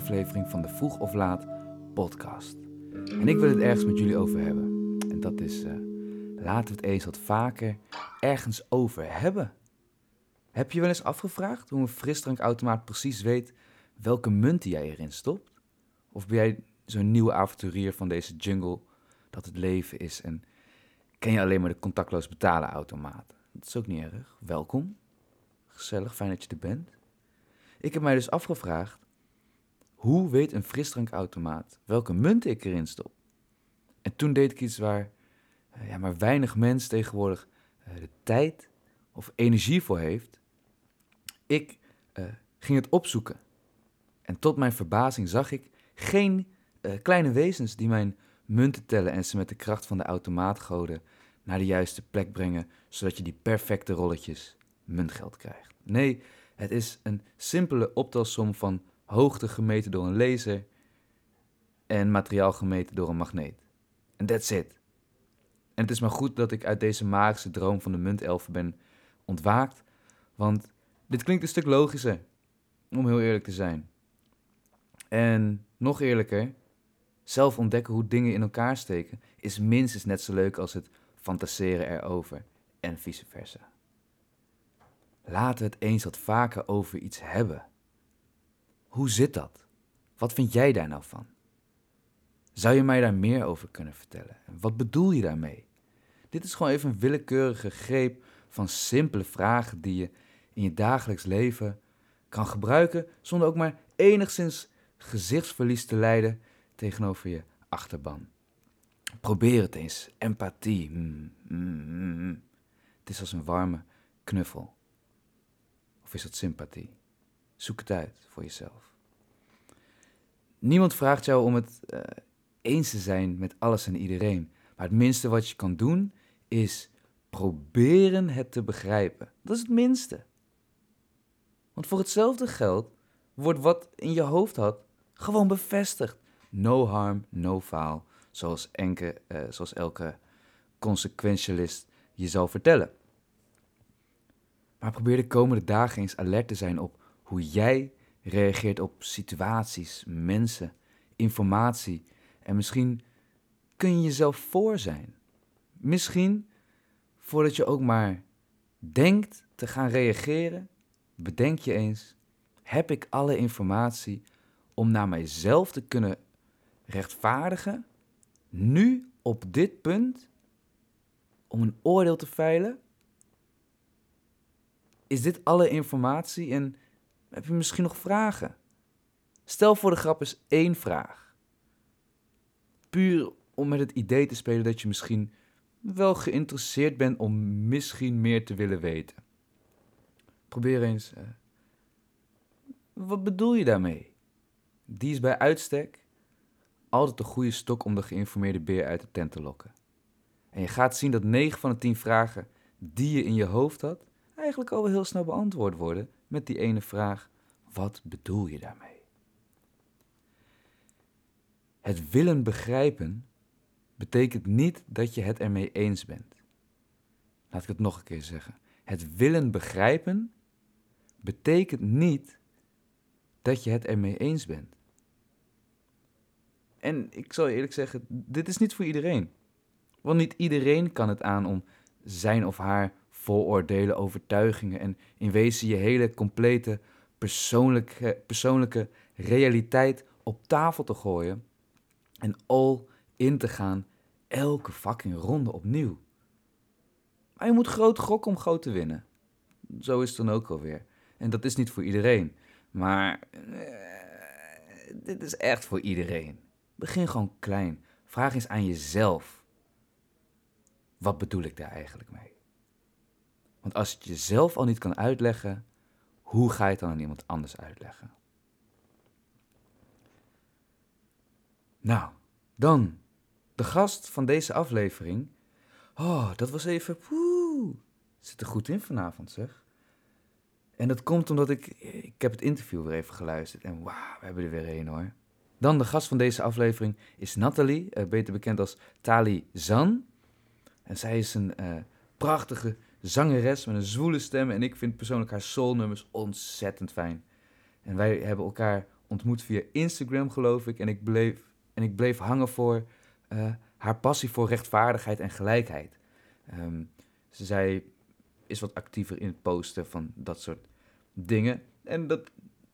aflevering van de Vroeg of Laat podcast. En ik wil het ergens met jullie over hebben. En dat is, uh, laten we het eens wat vaker ergens over hebben. Heb je wel eens afgevraagd hoe een frisdrankautomaat precies weet welke munten jij erin stopt? Of ben jij zo'n nieuwe avonturier van deze jungle dat het leven is en ken je alleen maar de contactloos betalen automaat? Dat is ook niet erg. Welkom. Gezellig, fijn dat je er bent. Ik heb mij dus afgevraagd, hoe weet een frisdrankautomaat welke munten ik erin stop? En toen deed ik iets waar uh, ja, maar weinig mensen tegenwoordig uh, de tijd of energie voor heeft. Ik uh, ging het opzoeken. En tot mijn verbazing zag ik geen kleine wezens die mijn munten tellen en ze met de kracht van de automaatgoden naar de juiste plek brengen, zodat je die perfecte rolletjes muntgeld krijgt. Nee, het is een simpele optelsom van hoogte gemeten door een laser en materiaal gemeten door een magneet. En that's it. En het is maar goed dat ik uit deze magische droom van de muntelfen ben ontwaakt, want dit klinkt een stuk logischer, om heel eerlijk te zijn. En nog eerlijker, zelf ontdekken hoe dingen in elkaar steken is minstens net zo leuk als het fantaseren erover en vice versa. Laten we het eens wat vaker over iets hebben. Hoe zit dat? Wat vind jij daar nou van? Zou je mij daar meer over kunnen vertellen? En wat bedoel je daarmee? Dit is gewoon even een willekeurige greep van simpele vragen die je in je dagelijks leven kan gebruiken zonder ook maar enigszins gezichtsverlies te lijden tegenover je achterban. Probeer het eens. Empathie. Mm, mm, mm, het is als een warme knuffel. Of is dat sympathie? Zoek het uit voor jezelf. Niemand vraagt jou om het uh, eens te zijn met alles en iedereen. Maar het minste wat je kan doen is proberen het te begrijpen. Dat is het minste. Want voor hetzelfde geld wordt wat in je hoofd had gewoon bevestigd. No harm, no faal. Zoals, enke, uh, zoals elke consequentialist je zal vertellen. Maar probeer de komende dagen eens alert te zijn op hoe jij reageert op situaties, mensen, informatie. En misschien kun je jezelf voor zijn. Misschien voordat je ook maar denkt te gaan reageren, bedenk je eens: heb ik alle informatie om naar mijzelf te kunnen rechtvaardigen, nu op dit punt, om een oordeel te veilen? Is dit alle informatie en heb je misschien nog vragen? Stel voor de grap eens één vraag. Puur om met het idee te spelen dat je misschien wel geïnteresseerd bent om misschien meer te willen weten. Probeer eens. Uh, wat bedoel je daarmee? Die is bij uitstek altijd een goede stok om de geïnformeerde beer uit de tent te lokken. En je gaat zien dat 9 van de 10 vragen die je in je hoofd had, eigenlijk al wel heel snel beantwoord worden met die ene vraag: wat bedoel je daarmee? Het willen begrijpen betekent niet dat je het ermee eens bent. Laat ik het nog een keer zeggen. Het willen begrijpen betekent niet dat je het ermee eens bent. En ik zal eerlijk zeggen, dit is niet voor iedereen. Want niet iedereen kan het aan om zijn of haar vooroordelen, overtuigingen en in wezen je hele complete persoonlijke, persoonlijke realiteit op tafel te gooien en all in te gaan elke fucking ronde opnieuw. Maar je moet groot gokken om groot te winnen. Zo is het dan ook alweer. En dat is niet voor iedereen. Maar eh, dit is echt voor iedereen. Begin gewoon klein. Vraag eens aan jezelf. Wat bedoel ik daar eigenlijk mee? Want als je het jezelf al niet kan uitleggen, hoe ga je het dan aan iemand anders uitleggen? Nou, dan de gast van deze aflevering. Oh, dat was even. Poeh, zit er goed in vanavond, zeg. En dat komt omdat ik. Ik heb het interview weer even geluisterd. En wauw, we hebben er weer een hoor. Dan de gast van deze aflevering is Nathalie, uh, beter bekend als Tali Zan. En zij is een uh, prachtige zangeres met een zwoele stem. En ik vind persoonlijk haar soulnummers ontzettend fijn. En wij hebben elkaar ontmoet via Instagram, geloof ik. En ik bleef, en ik bleef hangen voor eh, haar passie voor rechtvaardigheid en gelijkheid. Ehm, ze zei, is wat actiever in het posten van dat soort dingen. En dat,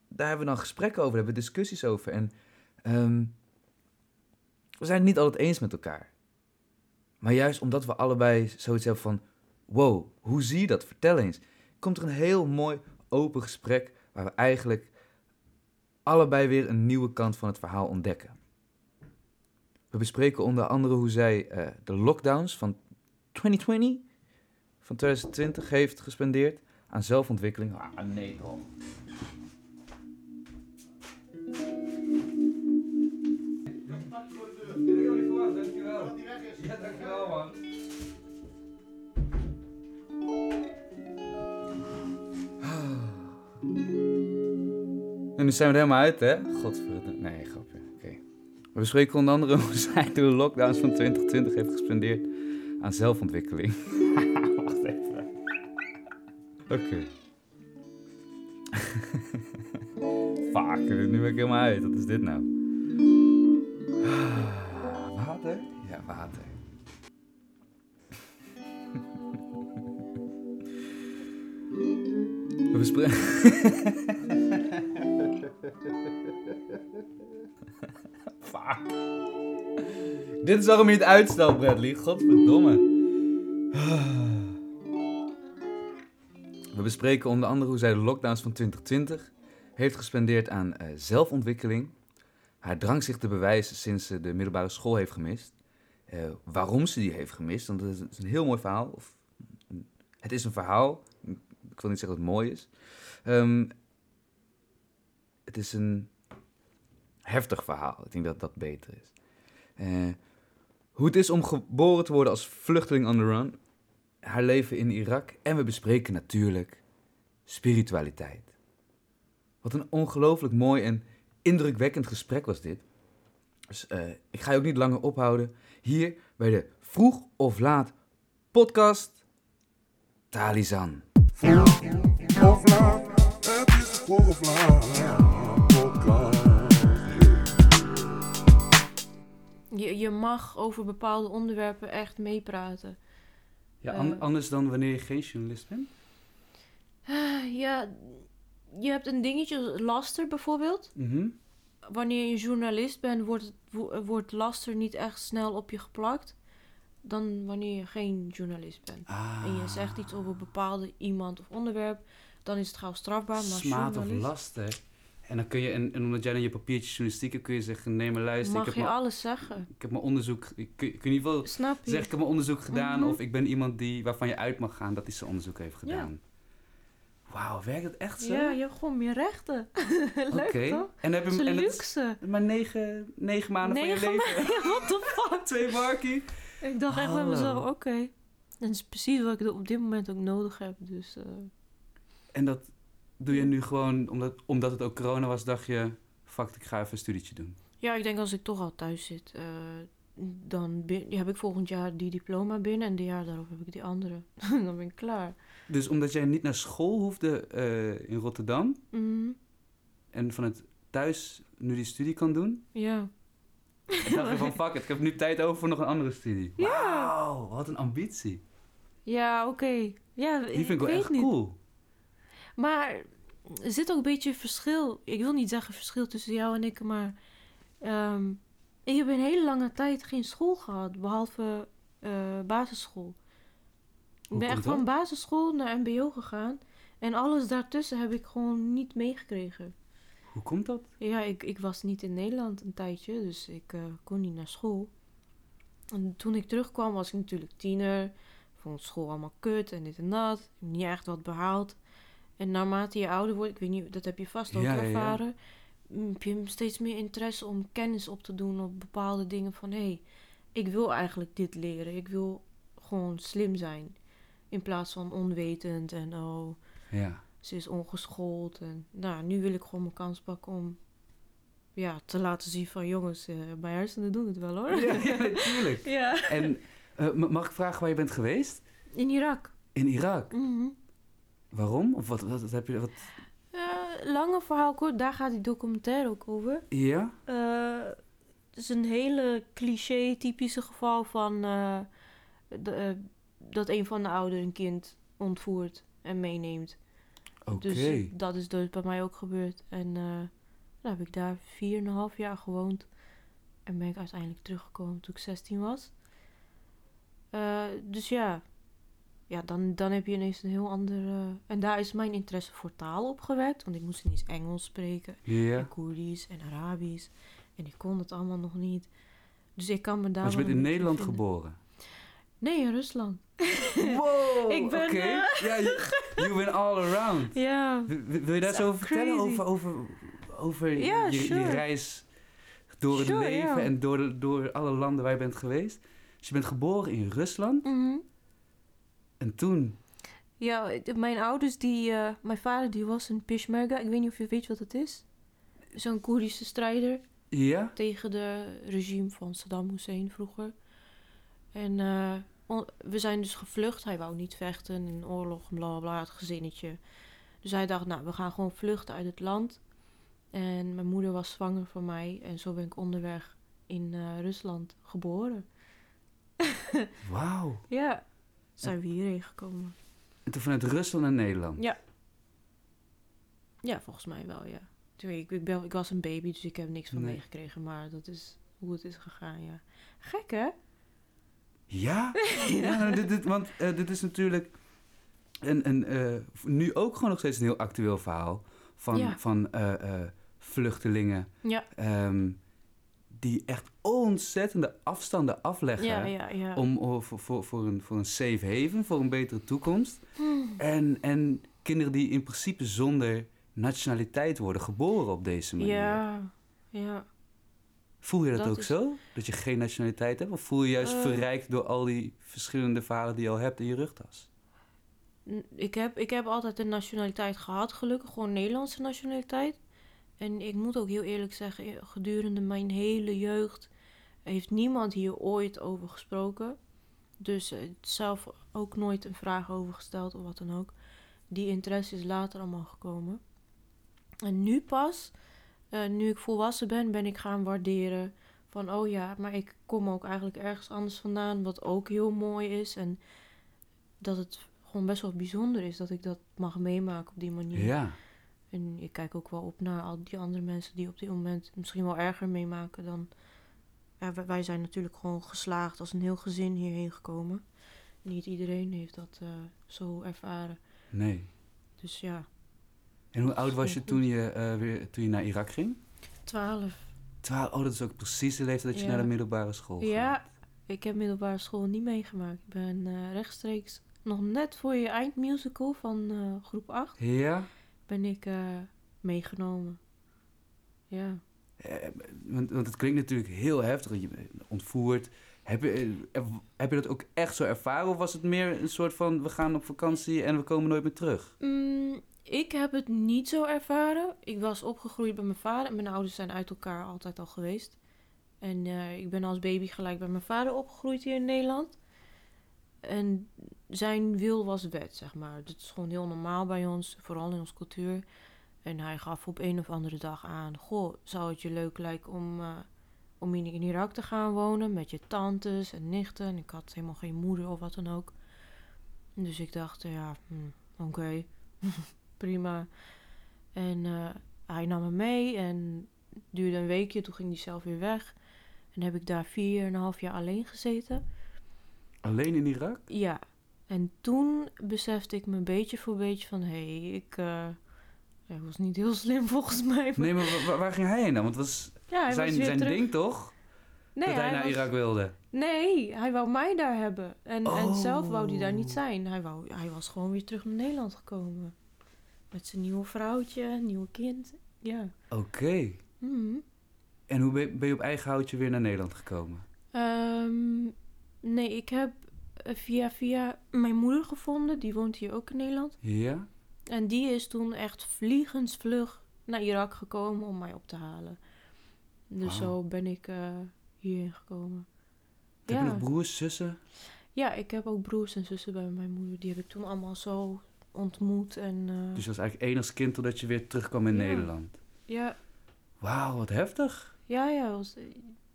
daar hebben we dan gesprekken over, daar hebben we discussies over. En ehm, we zijn het niet altijd eens met elkaar. Maar juist omdat we allebei zoiets hebben van... Wow, hoe zie je dat? Vertel eens. Komt er een heel mooi open gesprek... waar we eigenlijk allebei weer een nieuwe kant van het verhaal ontdekken. We bespreken onder andere hoe zij uh, de lockdowns van 2020... van 2020 heeft gespendeerd aan zelfontwikkeling. Ah, nee toch. Nu zijn we er helemaal uit, hè? Godverdomme. Nee, grapje. Oké. We bespreken onder andere hoe zij de lockdowns van 2020 heeft gespendeerd aan zelfontwikkeling. Wacht even. Oké. Fuck, nu ben ik helemaal uit. Wat is dit nou? Dit is waarom je het uitstelt, Bradley. Godverdomme. We bespreken onder andere hoe zij de lockdowns van 2020 heeft gespendeerd aan uh, zelfontwikkeling. Haar drang zich te bewijzen sinds ze de middelbare school heeft gemist. Uh, waarom ze die heeft gemist, want het is een heel mooi verhaal. Of, het is een verhaal. Ik wil niet zeggen dat het mooi is. Um, het is een heftig verhaal. Ik denk dat dat beter is. Uh, hoe het is om geboren te worden als vluchteling on the run. Haar leven in Irak. En we bespreken natuurlijk spiritualiteit. Wat een ongelooflijk mooi en indrukwekkend gesprek was dit. Dus uh, ik ga je ook niet langer ophouden. Hier bij de Vroeg of Laat podcast Talizan. Vroeg of laat, is Je, je mag over bepaalde onderwerpen echt meepraten. Ja, an uh, anders dan wanneer je geen journalist bent? Uh, ja, je hebt een dingetje, laster bijvoorbeeld. Mm -hmm. Wanneer je journalist bent, wordt, wordt laster niet echt snel op je geplakt. Dan wanneer je geen journalist bent. Ah. En je zegt iets over bepaalde iemand of onderwerp, dan is het gauw strafbaar. Maar Smaad of laster. En dan kun je, en, en omdat jij dan je papiertjes journalistiek hebt, kun je zeggen: nee, maar luister. Mag ik heb je alles zeggen? Ik heb mijn onderzoek. Ik kun, kun in ieder geval Snap je? zeggen: ik heb mijn onderzoek gedaan. Mhm. Of ik ben iemand die, waarvan je uit mag gaan dat hij zijn onderzoek heeft gedaan. Wauw, werkt het echt zo? Ja, je hebt gewoon meer rechten. Leuk Oké. toch? En heb je en het luxe. is maar negen, negen maanden van je leven. maanden? What the fuck? Twee barkie. Ik dacht echt bij Hallo. mezelf, oké. Dat is precies wat ik op dit moment ook nodig heb. Dus eh, En dat doe je nu gewoon omdat, omdat het ook corona was, dacht je: fuck, ik ga even een studietje doen. ja, ik denk als ik toch al thuis zit, eh, dan heb ik volgend jaar die diploma binnen en de jaar daarop heb ik die andere. dan ben ik klaar. Dus omdat jij niet naar school hoefde eh, in Rotterdam Mhm. en vanuit thuis nu die studie kan doen, Ja. dan dacht je van fuck it, ik heb nu tijd over voor nog een andere studie. Ja. Wauw, wat een ambitie. Ja, oké. Ja, Die vind ik wel echt niet. cool. Maar er zit ook een beetje verschil. Ik wil niet zeggen verschil tussen jou en ik, maar ehm, ik heb een hele lange tijd geen school gehad, behalve eh, basisschool. Ik ben echt van basisschool naar MBO gegaan en alles daartussen heb ik gewoon niet meegekregen. Hoe komt dat? Ja, ik, ik was niet in Nederland een tijdje, dus ik eh, kon niet naar school. En toen ik terugkwam was ik natuurlijk tiener. Vond school allemaal kut en dit en dat. Ik heb niet echt wat behaald. En naarmate je ouder wordt, ik weet niet, dat heb je vast ook Ja, ja, ja. ervaren. mm, Heb je steeds meer interesse om kennis op te doen op bepaalde dingen van hé, hey, ik wil eigenlijk dit leren. Ik wil gewoon slim zijn. In plaats van onwetend en oh, Ja. ze is ongeschoold. En nou, nu wil ik gewoon mijn kans pakken om ja, te laten zien van jongens, eh, mijn hersenen doen het wel hoor. Ja, natuurlijk. Ja. En eh, ma- mag ik vragen waar je bent geweest? In Irak. In Irak? Mhm. Waarom? Of wat, wat, wat heb je... Wat... Eh, lange verhaal kort, daar gaat die documentaire ook over. Ja? Eh, het is een hele cliché, typische geval van eh, de, dat een van de ouderen een kind ontvoert en meeneemt. Oké. Dus dat is dus bij mij ook gebeurd. En dan heb ik daar 4,5 jaar gewoond. En ben ik uiteindelijk teruggekomen toen ik 16 was. Dus ja, ja dan, dan heb je ineens een heel ander... eh, en daar is mijn interesse voor taal opgewekt. Want ik moest ineens Engels spreken. Ja. En Koerdisch en Arabisch. En ik kon het allemaal nog niet. Dus ik kan me daar Maar je bent in Nederland vinden. geboren? Nee, in Rusland. Wow! Ik ben, eh, Ja, you, you all around. Ja. Wil, wil je daar zo over vertellen? Over, over, over Ja, je, reis door het leven en door, door alle landen waar je bent geweest? Dus je bent geboren in Rusland Mhm. En toen... Ja, mijn ouders, die, eh, mijn vader die was een Peshmerga. Ik weet niet of je weet wat het is. Zo'n Koerdische strijder Ja? tegen de regime van Saddam Hussein vroeger. En eh, we zijn dus gevlucht. Hij wou niet vechten in oorlog, bla bla bla, het gezinnetje. Dus hij dacht, nou, we gaan gewoon vluchten uit het land. En mijn moeder was zwanger van mij. En zo ben ik onderweg in eh, Rusland geboren. Wauw. Ja, zijn we hierheen gekomen. En toen vanuit Rusland naar Nederland? Ja. Ja, volgens mij wel, ja. Toen ik, ik, ben, ik was een baby, dus ik heb niks van Nee. meegekregen. Maar dat is hoe het is gegaan, ja. Gek, hè? Ja? ja nou, dit, dit, want eh, dit is natuurlijk een, een, eh, nu ook gewoon nog steeds een heel actueel verhaal van, Ja. van eh, vluchtelingen Ja, ehm, die echt ontzettende afstanden afleggen ja, ja. ja. om om- voor, voor, voor, een, voor een safe haven, voor een betere toekomst. Hmm. En, en kinderen die in principe zonder nationaliteit worden geboren op deze manier. Ja, ja. Voel je dat, Dat ook is- zo? Dat je geen nationaliteit hebt? Of voel je juist Eh. verrijkt door al die verschillende verhalen die je al hebt in je rugtas? Ik heb, ik heb altijd een nationaliteit gehad, gelukkig. Gewoon Nederlandse nationaliteit. En ik moet ook heel eerlijk zeggen, gedurende mijn hele jeugd heeft niemand hier ooit over gesproken. Dus eh, zelf ook nooit een vraag over gesteld of wat dan ook. Die interesse is later allemaal gekomen. En nu pas, eh, nu ik volwassen ben, ben ik gaan waarderen van oh ja, maar ik kom ook eigenlijk ergens anders vandaan, wat ook heel mooi is. En dat het gewoon best wel bijzonder is dat ik dat mag meemaken op die manier. Ja. En ik kijk ook wel op naar al die andere mensen die op dit moment misschien wel erger meemaken dan. Ja, wij- zijn natuurlijk gewoon geslaagd als een heel gezin hierheen gekomen. Niet iedereen heeft dat eh, zo ervaren. Nee. Dus ja, En hoe oud was je toen je, eh, weer, toen je naar Irak ging? 12. Twaalf. Oh, dat is ook precies de leeftijd dat je Ja. naar de middelbare school ging. Ja, ik heb middelbare school niet meegemaakt. Ik ben eh, rechtstreeks nog net voor je eindmusical van groep 8 Ja? Ben ik eh, meegenomen. Ja. Eh, want, want het klinkt natuurlijk heel heftig. Je ontvoerd. Heb je, eh, heb je dat ook echt zo ervaren? Of was het meer een soort van... we gaan op vakantie en we komen nooit meer terug? Mm, ik heb het niet zo ervaren. Ik was opgegroeid bij mijn vader. Mijn ouders zijn uit elkaar altijd al geweest. En eh, ik ben als baby gelijk bij mijn vader opgegroeid hier in Nederland. En zijn wil was wet, zeg maar. Dat is gewoon heel normaal bij ons, vooral in onze cultuur. En hij gaf op een of andere dag aan... Goh, zou het je leuk lijken om, eh, om in, Irak te gaan wonen... met je tantes en nichten. En ik had helemaal geen moeder of wat dan ook. Dus ik dacht, ja, hm, oké, prima. En eh, hij nam me mee en duurde een weekje. Toen ging hij zelf weer weg. En heb ik daar vier en een half jaar alleen gezeten. Alleen in Irak? Ja, en toen besefte ik me beetje voor beetje van... hé, hey, ik ja, was niet heel slim volgens mij. Nee, maar wa- wa- waar, ging hij heen dan? Want het was ja, zijn, was zijn terug. ding toch? Nee, dat hij, naar was- Irak wilde. Nee, hij wou mij daar hebben. En, en zelf wou hij daar niet Oh. zijn. Hij, wou, hij was gewoon weer terug naar Nederland gekomen. Met zijn nieuwe vrouwtje, nieuwe kind. Ja. Oké. Mhm. En hoe ben ben je op eigen houtje weer naar Nederland gekomen? Ehm, nee, ik heb eh, via via mijn moeder gevonden. Die woont hier ook in Nederland. Ja? En die is toen echt vliegensvlug naar Irak gekomen om mij op te halen. Dus zo ben ik eh, hierheen gekomen. Heb je nog broers, zussen? Ja, ik heb ook broers en zussen bij mijn moeder. Die heb ik toen allemaal zo ontmoet. En, eh, Dus je was eigenlijk één als kind totdat je weer terugkwam in Ja. Nederland. ja, Wauw, wat heftig. ja, ja, was,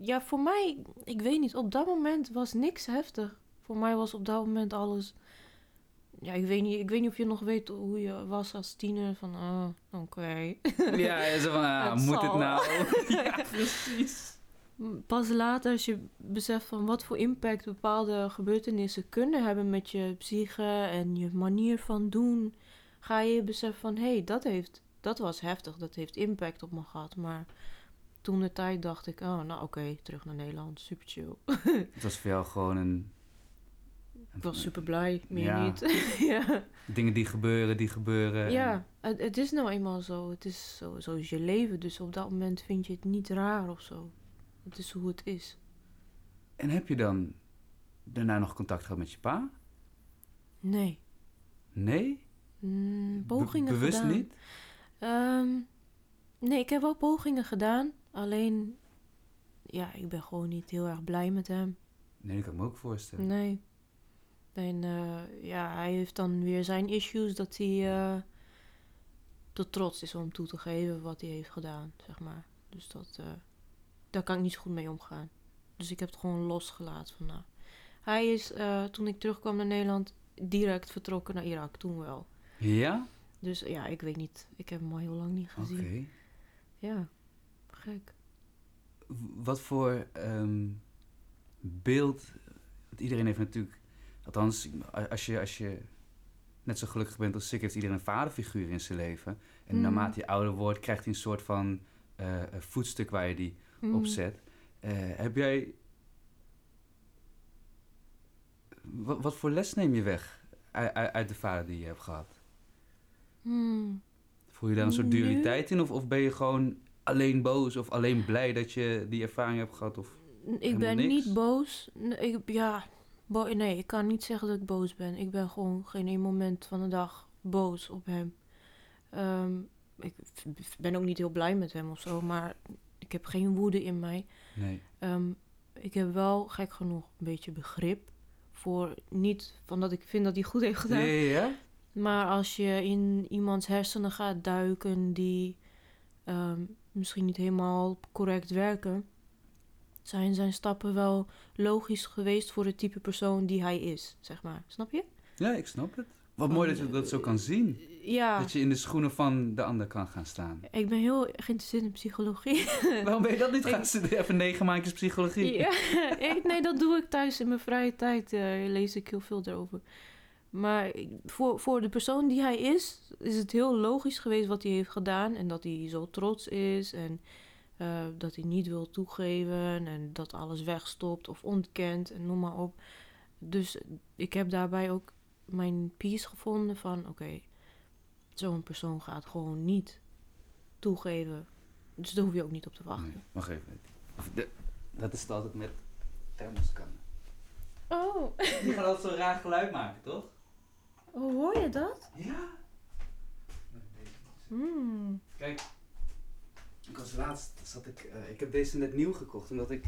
ja, voor mij, ik weet niet, op dat moment was niks heftig. Voor mij was op dat moment alles... Ja, ik weet niet, ik weet niet of je nog weet hoe je was als tiener. Van, ah, oké. Ja, zo van, ah, Het moet zal het nou? ja, precies. Pas later, als je beseft van wat voor impact bepaalde gebeurtenissen kunnen hebben met je psyche en je manier van doen, ga je beseffen van hé, hey, dat, heeft, dat was heftig, dat heeft impact op me gehad. Maar toen de tijd dacht ik, oh, nou oké, terug naar Nederland, super chill. Het was voor jou gewoon een... Ik was super blij, meer Ja. niet. ja, Dingen die gebeuren, die gebeuren. en- ja het, het is nou eenmaal zo. Het is zo, zo is je leven, dus op dat moment vind je het niet raar of zo. Het is hoe het is. En heb je dan daarna nog contact gehad met je pa? Nee. Nee? Mm, Be- pogingen bewust gedaan. niet? Ehm, nee, ik heb wel pogingen gedaan. Alleen, ja, ik ben gewoon niet heel erg blij met hem. Nee, dat kan ik me ook voorstellen. Nee. En eh, ja, hij heeft dan weer zijn issues dat hij eh, te trots is om toe te geven wat hij heeft gedaan, zeg maar. Dus dat, eh, daar kan ik niet zo goed mee omgaan. Dus ik heb het gewoon losgelaten van nou. Hij is, toen ik terugkwam naar Nederland, direct vertrokken naar Irak, toen wel. Ja? Dus ja, ik weet niet. Ik heb hem al heel lang niet Oké. gezien. Ja, gek. Wat voor ehm, beeld... Want iedereen heeft natuurlijk... Althans, als je, als je net zo gelukkig bent als ik... heeft iedereen een vaderfiguur in zijn leven. En Mhm. naarmate je ouder wordt... krijgt hij een soort van een voetstuk waar je die Mm. op zet. Eh, heb jij... Wat, wat voor les neem je weg uit, uit, de vader die je hebt gehad? Hmm. Voel je daar een soort dualiteit in? Of, of ben je gewoon alleen boos of alleen blij dat je die ervaring hebt gehad? Of... Ik ben niks? niet boos. Nee, ik, ja, bo- nee, ik kan niet zeggen dat ik boos ben. Ik ben gewoon geen één moment van de dag boos op hem. Ehm, ik ben ook niet heel blij met hem of zo, maar ik heb geen woede in mij. Nee. Ehm, ik heb wel, gek genoeg, een beetje begrip voor niet van dat ik vind dat hij goed heeft gedaan. ja, ja? Maar als je in iemands hersenen gaat duiken die ehm, misschien niet helemaal correct werken, zijn zijn stappen wel logisch geweest voor het type persoon die hij is, zeg maar. Snap je? Ja, ik snap het. Wat mooi dat je dat zo kan zien. Ja, Dat je in de schoenen van de ander kan gaan staan. ik ben heel geïnteresseerd in psychologie. Waarom ben je dat niet gaan studeren? Even negen maandjes psychologie. Ja, ik, nee, dat doe ik thuis in mijn vrije tijd. eh, lees ik heel veel erover. Maar voor, voor de persoon die hij is, is het heel logisch geweest wat hij heeft gedaan. En dat hij zo trots is. En eh, dat hij niet wil toegeven. En dat alles wegstopt of ontkent. En noem maar op. Dus ik heb daarbij ook mijn peace gevonden van... Oké, zo'n persoon gaat gewoon niet toegeven. Dus daar hoef je ook niet op te wachten. Nee, wacht even. De- dat is het altijd met thermoskannen. Oh, Die gaan altijd zo'n raar geluid maken, toch? Oh, hoor je dat? Ja. Hmm. Kijk, ik was laatst, zat ik, eh, ik heb deze net nieuw gekocht, omdat ik,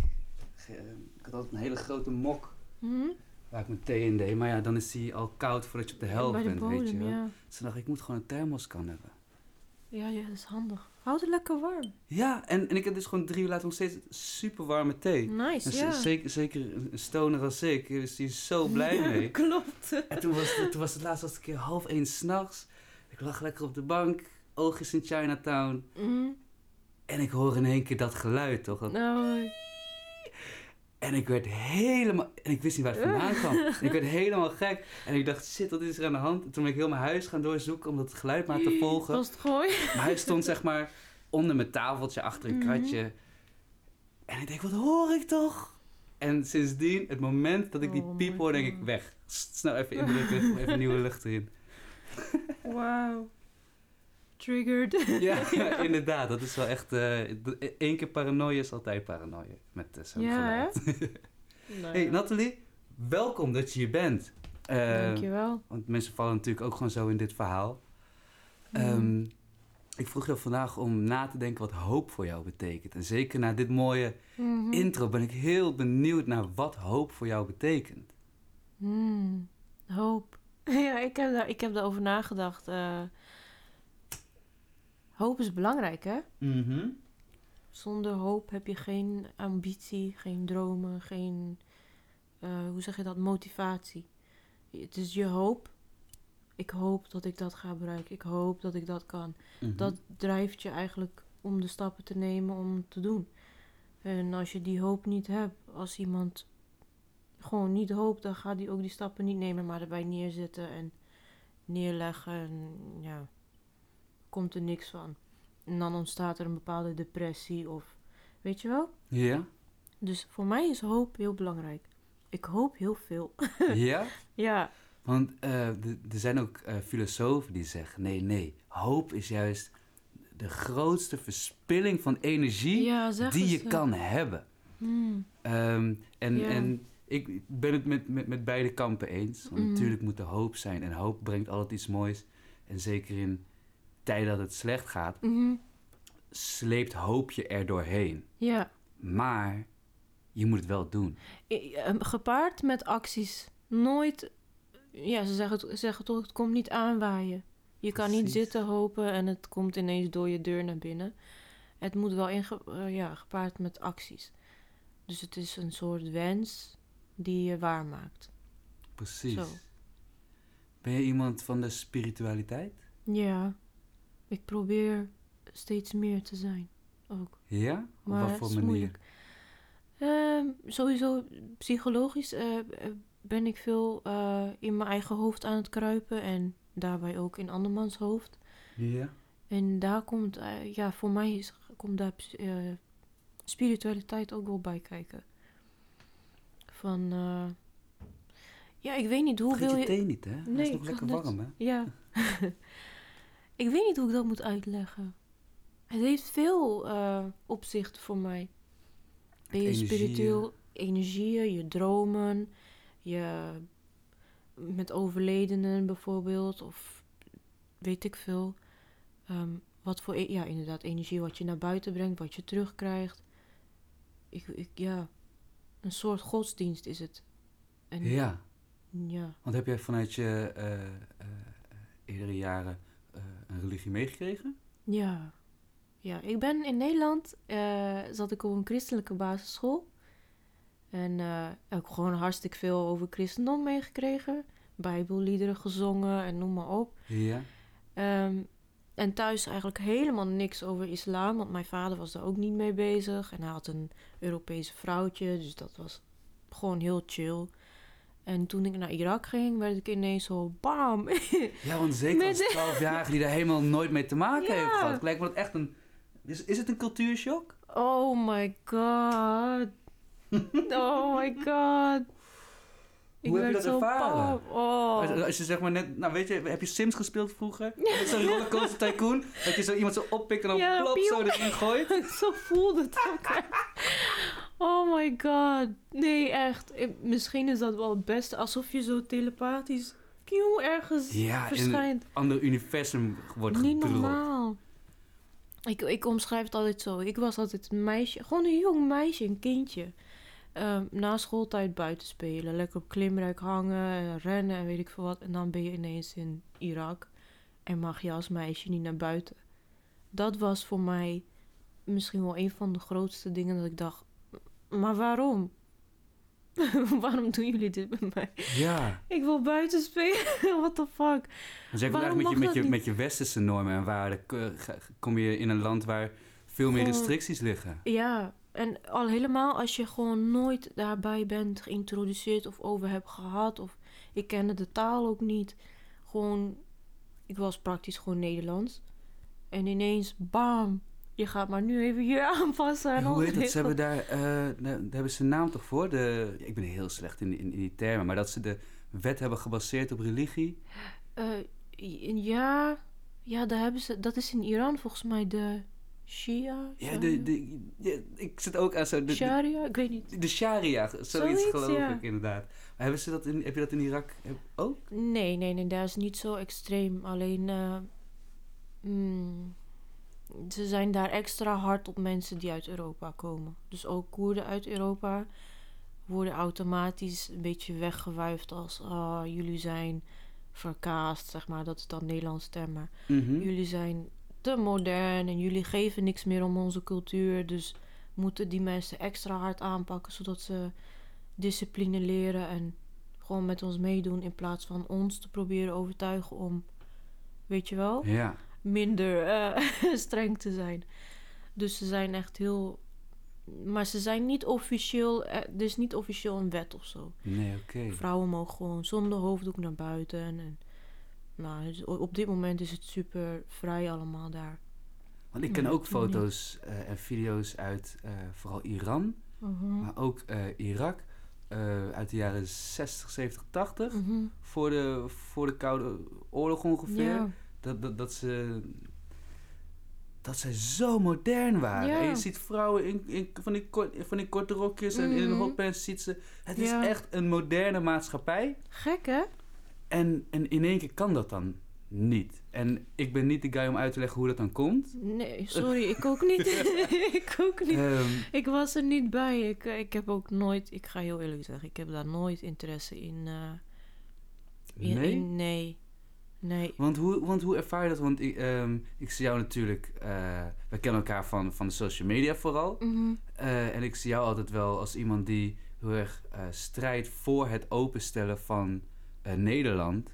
eh, ik had altijd een hele grote mok Hm? waar ik mijn thee in deed. Maar ja, dan is die al koud voordat je op de helft bent, weet je bodem, wel. ja. Dus toen dacht ik, ik moet gewoon een thermoskan hebben. Ja, ja, dat is handig. Houdt het lekker warm. Ja, en, en ik heb dus gewoon drie uur later nog steeds super warme thee. Nice, En z- ja. zeker, zeker een stoner als ik, is die zo blij mee. Klopt. En toen was, het, toen was het laatst was het een keer half één s'nachts. Ik lag lekker op de bank, oogjes in Chinatown. Mm. En ik hoor in één keer dat geluid, toch? Dat- Nou, En ik werd helemaal... En ik wist niet waar het vandaan kwam. En ik werd helemaal gek. En ik dacht, shit, wat is er aan de hand? En toen ben ik heel mijn huis gaan doorzoeken om dat geluid maar te volgen. was het gooi? Maar hij stond zeg maar onder mijn tafeltje, achter een Mhm. kratje. En ik denk, wat hoor ik toch? En sindsdien, het moment dat ik die Oh piep hoor, denk ik, weg. Snel even indrukken, even nieuwe lucht erin. Wauw. Triggered. Ja, inderdaad. Dat is wel echt... eh Eén keer paranoia is altijd paranoia. Met eh, zo'n Ja, geluid. Nou, Hey, Nathalie, welkom dat je hier bent. Eh, Dankjewel. Want mensen vallen natuurlijk ook gewoon zo in dit verhaal. Mhm. Ehm, ik vroeg jou vandaag om na te denken wat hoop voor jou betekent. En zeker na dit mooie Mhm. intro ben ik heel benieuwd naar wat hoop voor jou betekent. Hmm, hoop. ja, ik heb, daar, ik heb daarover nagedacht. Hoop is belangrijk, hè? Mhm. Zonder hoop heb je geen ambitie, geen dromen, geen, eh, hoe zeg je dat, motivatie. Het is je hoop. Ik hoop dat ik dat ga bereiken. Ik hoop dat ik dat kan. Mhm. Dat drijft je eigenlijk om de stappen te nemen om het te doen. En als je die hoop niet hebt, als iemand gewoon niet hoopt, dan gaat hij ook die stappen niet nemen, maar erbij neerzitten en neerleggen. En ja, komt er niks van. En dan ontstaat er een bepaalde depressie of weet je wel? Ja? Dus voor mij is hoop heel belangrijk. Ik hoop heel veel. ja? ja, Want eh, er zijn ook eh, filosofen die zeggen: nee, nee, hoop is juist de grootste verspilling van energie ja die je kan hebben. Hmm, Ehm, en, en ik ben het met, met, met beide kampen eens. Want Mhm. natuurlijk moet er hoop zijn. En hoop brengt altijd iets moois. En zeker in tijden dat het slecht gaat, mhm, sleept hoop je er doorheen. Ja, Maar je moet het wel doen. Eh, gepaard met acties. Nooit, ja, ze zeggen, zeggen toch, het komt niet aanwaaien. Je kan niet zitten hopen en het komt ineens door je deur naar binnen. Het moet wel inge, eh, ja, gepaard met acties. Dus het is een soort wens die je waarmaakt. Precies. Zo. Ben je iemand van de spiritualiteit? Ja, ik probeer steeds meer te zijn ook. Ja? Op Maar wat het voor is manier? moeilijk. Ehm, sowieso psychologisch eh, ben ik veel eh, in mijn eigen hoofd aan het kruipen en daarbij ook in andermans hoofd. Ja? En daar komt, eh, ja, voor mij is, komt daar spiritualiteit ook wel bij kijken. Van, ja, ik weet niet hoe Vergeet wil je je... thee niet, hè? Nee, is ik nog lekker net- warm, hè? Ja. ik weet niet hoe ik dat moet uitleggen. Het heeft veel eh, opzichten voor mij. Ben je Energieën. spiritueel, energieën, je dromen, je met overledenen bijvoorbeeld, of weet ik veel. Ehm, wat voor, e- ja, inderdaad, energie wat je naar buiten brengt, wat je terugkrijgt. Ik, ik, ja, een soort godsdienst is het. En, Ja. ja. Want heb jij vanuit je eh, eh, eerdere jaren religie meegekregen? Ja. Ja, ik ben in Nederland, eh, zat ik op een christelijke basisschool. En eh, heb ik gewoon hartstikke veel over christendom meegekregen. Bijbelliederen gezongen en noem maar op. Ja. Ehm, en thuis eigenlijk helemaal niks over islam, want mijn vader was daar ook niet mee bezig. En hij had een Europese vrouwtje, dus dat was gewoon heel chill. En toen ik naar Irak ging, werd ik ineens zo bam. Ja, want zeker als de- 12-jarige die daar helemaal nooit mee te maken Ja. heeft gehad. Lijkt me dat echt een... Is, is het een cultuurshock? Oh my god. Oh my god. Ik Hoe heb je dat ervaren? Oh. Als, als je zeg maar net... Nou weet je, heb je Sims gespeeld vroeger? Met zo'n rollercoaster tycoon? Dat je zo iemand zo oppikt en dan Ja, plop zo erin gooit? zo voelde het ook. Oh my god. Nee, echt. Misschien is dat wel het beste. Alsof je zo telepathisch kieuw, ergens Ja, in een verschijnt. ander universum wordt Niet gedropt. normaal. Ik, ik omschrijf het altijd zo. Ik was altijd een meisje, gewoon een jong meisje, een kindje. Ehm, na schooltijd buiten spelen, lekker op klimrek hangen, en rennen en weet ik veel wat. En dan ben je ineens in Irak en mag je als meisje niet naar buiten. Dat was voor mij misschien wel een van de grootste dingen dat ik dacht, maar waarom? waarom doen jullie dit met mij? Ja. Ik wil buiten spelen, what the fuck? Waarom met je, met, je, met je westerse normen en waarden... ga- kom je in een land waar veel meer restricties liggen. Ja, en al helemaal als je gewoon nooit daarbij bent geïntroduceerd of over hebt gehad. Of ik kende de taal ook niet. Gewoon, ik was praktisch gewoon Nederlands. En ineens, bam, je gaat maar nu even hier aanpassen. En hoe heet dat? Ze hebben daar, eh, daar daar hebben ze een naam toch voor? De, ik ben heel slecht in, in, in die termen, maar dat ze de wet hebben gebaseerd op religie. Eh, ja, ja, daar hebben ze, dat is in Iran volgens mij de Shia. Ja, de, de, ja, ik zit ook aan zo. De, Sharia, ik weet niet. de sharia, zoiets, Zoiets, geloof ja. ik inderdaad. Maar hebben ze dat in, heb je dat in Irak ook? Nee, nee, nee, dat is niet zo extreem. Alleen, eh, mm, ze zijn daar extra hard op mensen die uit Europa komen. Dus ook Koerden uit Europa. worden automatisch een beetje weggewuifd als oh, jullie zijn verkaasd, zeg maar. Dat is dan Nederlands stemmen. Mhm. Jullie zijn te modern en jullie geven niks meer om onze cultuur. Dus moeten die mensen extra hard aanpakken zodat ze discipline leren en gewoon met ons meedoen in plaats van ons te proberen overtuigen om, weet je wel, Ja. Minder eh, streng te zijn. Dus ze zijn echt heel. Maar ze zijn niet officieel. eh, Er is niet officieel een wet of zo. Nee, oké. Vrouwen mogen gewoon zonder hoofddoek naar buiten. En, nou, dus op dit moment is het super vrij allemaal daar. Want ik ken ook foto's eh, en video's uit vooral Iran, Mhm. maar ook Irak. uit de jaren 60, 70, 80. Mhm. Voor, de, voor de Koude Oorlog ongeveer. Ja. Dat, dat, dat ze. Dat zij zo modern waren. Ja. En je ziet vrouwen in, in, van, die kort, van die korte rokjes en in Mhm. hotpants ziet ze. Het is echt een moderne maatschappij. Gek hè? En, en in één keer kan dat dan niet. En ik ben niet de guy om uit te leggen hoe dat dan komt. Nee, sorry, ik ook niet. ik ook niet. Ehm, Ik was er niet bij. Ik, eh, ik heb ook nooit, ik ga heel eerlijk zeggen, ik heb daar nooit interesse in. in nee? in- nee. Nee. Want hoe, want hoe ervaar je dat? Want ik, ehm, ik zie jou natuurlijk... eh we kennen elkaar van, van de social media vooral. Mhm. Eh, en ik zie jou altijd wel als iemand die heel erg eh, strijdt voor het openstellen van Nederland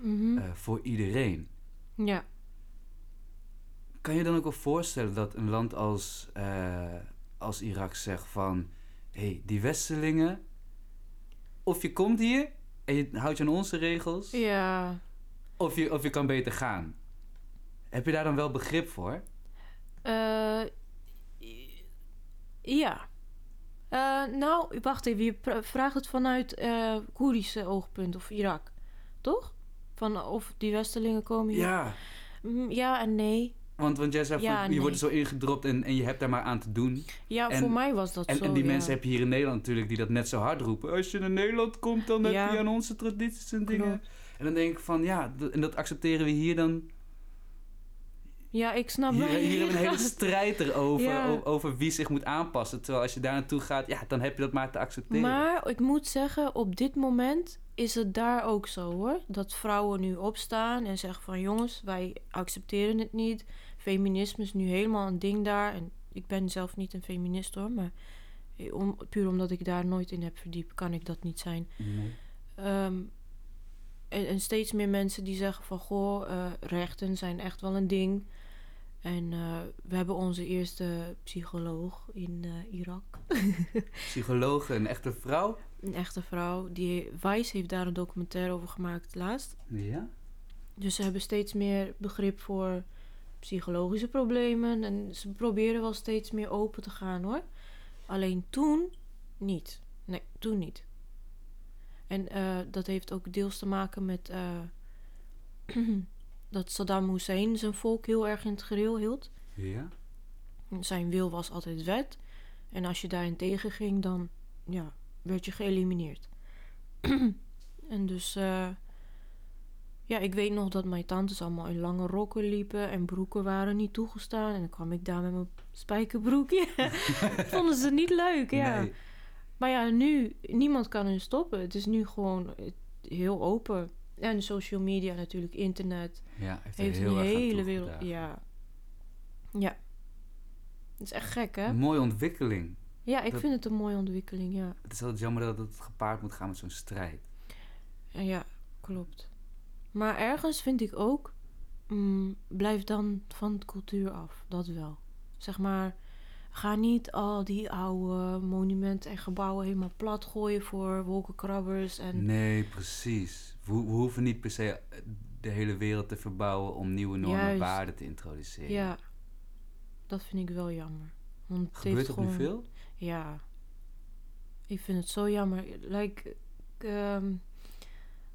Mhm. voor iedereen. ja. Kan je dan ook wel voorstellen dat een land als, als Irak zegt van... hé, hey, die Westelingen... of je komt hier en je houdt je aan onze regels... Ja. Of, je, of je kan beter gaan. Heb je daar dan wel begrip voor? Eh, ja. Eh, nou, wacht even. Je vraagt het vanuit eh Koerdische oogpunt of Irak. Toch? Van of die Westelingen komen hier. Ja, Mm, ja en nee. want, want jij van, je nee. wordt er zo ingedropt en, en je hebt daar maar aan te doen. Ja, En- voor mij was dat En, zo. en die ja. mensen heb je hier in Nederland natuurlijk die dat net zo hard roepen. Als je naar Nederland komt, dan heb je aan onze tradities en dingen. Klopt. En dan denk ik van, ja, en dat accepteren we hier dan. Ja, ik snap Hier, wel. hier hebben we een hele strijd erover, Ja. over wie zich moet aanpassen. Terwijl als je daar naartoe gaat, ja, dan heb je dat maar te accepteren. Maar ik moet zeggen, op dit moment is het daar ook zo hoor. Dat vrouwen nu opstaan en zeggen van jongens, wij accepteren het niet. Feminisme is nu helemaal een ding daar. En ik ben zelf niet een feminist hoor, maar eh, om, puur omdat ik daar nooit in heb verdiept, kan ik dat niet zijn. Nee. Ehm, en, en steeds meer mensen die zeggen van goh, eh, rechten zijn echt wel een ding. En eh, we hebben onze eerste psycholoog in eh, Irak. Psychologe, een echte vrouw. Een echte vrouw. Die Vice heeft daar een documentaire over gemaakt laatst. Ja. Dus ze hebben steeds meer begrip voor psychologische problemen. En ze proberen wel steeds meer open te gaan hoor. Alleen toen niet. Nee, toen niet. En eh, dat heeft ook deels te maken met eh, dat Saddam Hussein zijn volk heel erg in het gereel hield. Ja. Zijn wil was altijd wet. En als je daarin tegen ging, dan ja, werd je geëlimineerd. en dus, eh, ja, ik weet nog dat mijn tantes allemaal in lange rokken liepen en broeken waren niet toegestaan. En dan kwam ik daar met mijn spijkerbroekje. Vonden ze niet leuk, ja. Nee. Maar ja, nu, niemand kan hun stoppen. Het is nu gewoon eh, heel open. En social media natuurlijk, internet. Ja, heeft, Heeft heel een aan hele wereld. Ja. Ja. Het is echt gek, hè? Een mooie ontwikkeling. Ja, ik Dat- vind het een mooie ontwikkeling, ja. Het is altijd jammer dat het gepaard moet gaan met zo'n strijd. Ja, Ja, klopt. Maar ergens vind ik ook, mm, blijf dan van de cultuur af. Dat wel. Zeg maar, ga niet al die oude monumenten en gebouwen helemaal plat gooien voor wolkenkrabbers. En Nee, precies. We, we hoeven niet per se de hele wereld te verbouwen om nieuwe normen en waarden te introduceren. ja, dat vind ik wel jammer. Want het Gebeurt dat gewoon... nu veel? Ja. Ik vind het zo jammer. Like, ehm,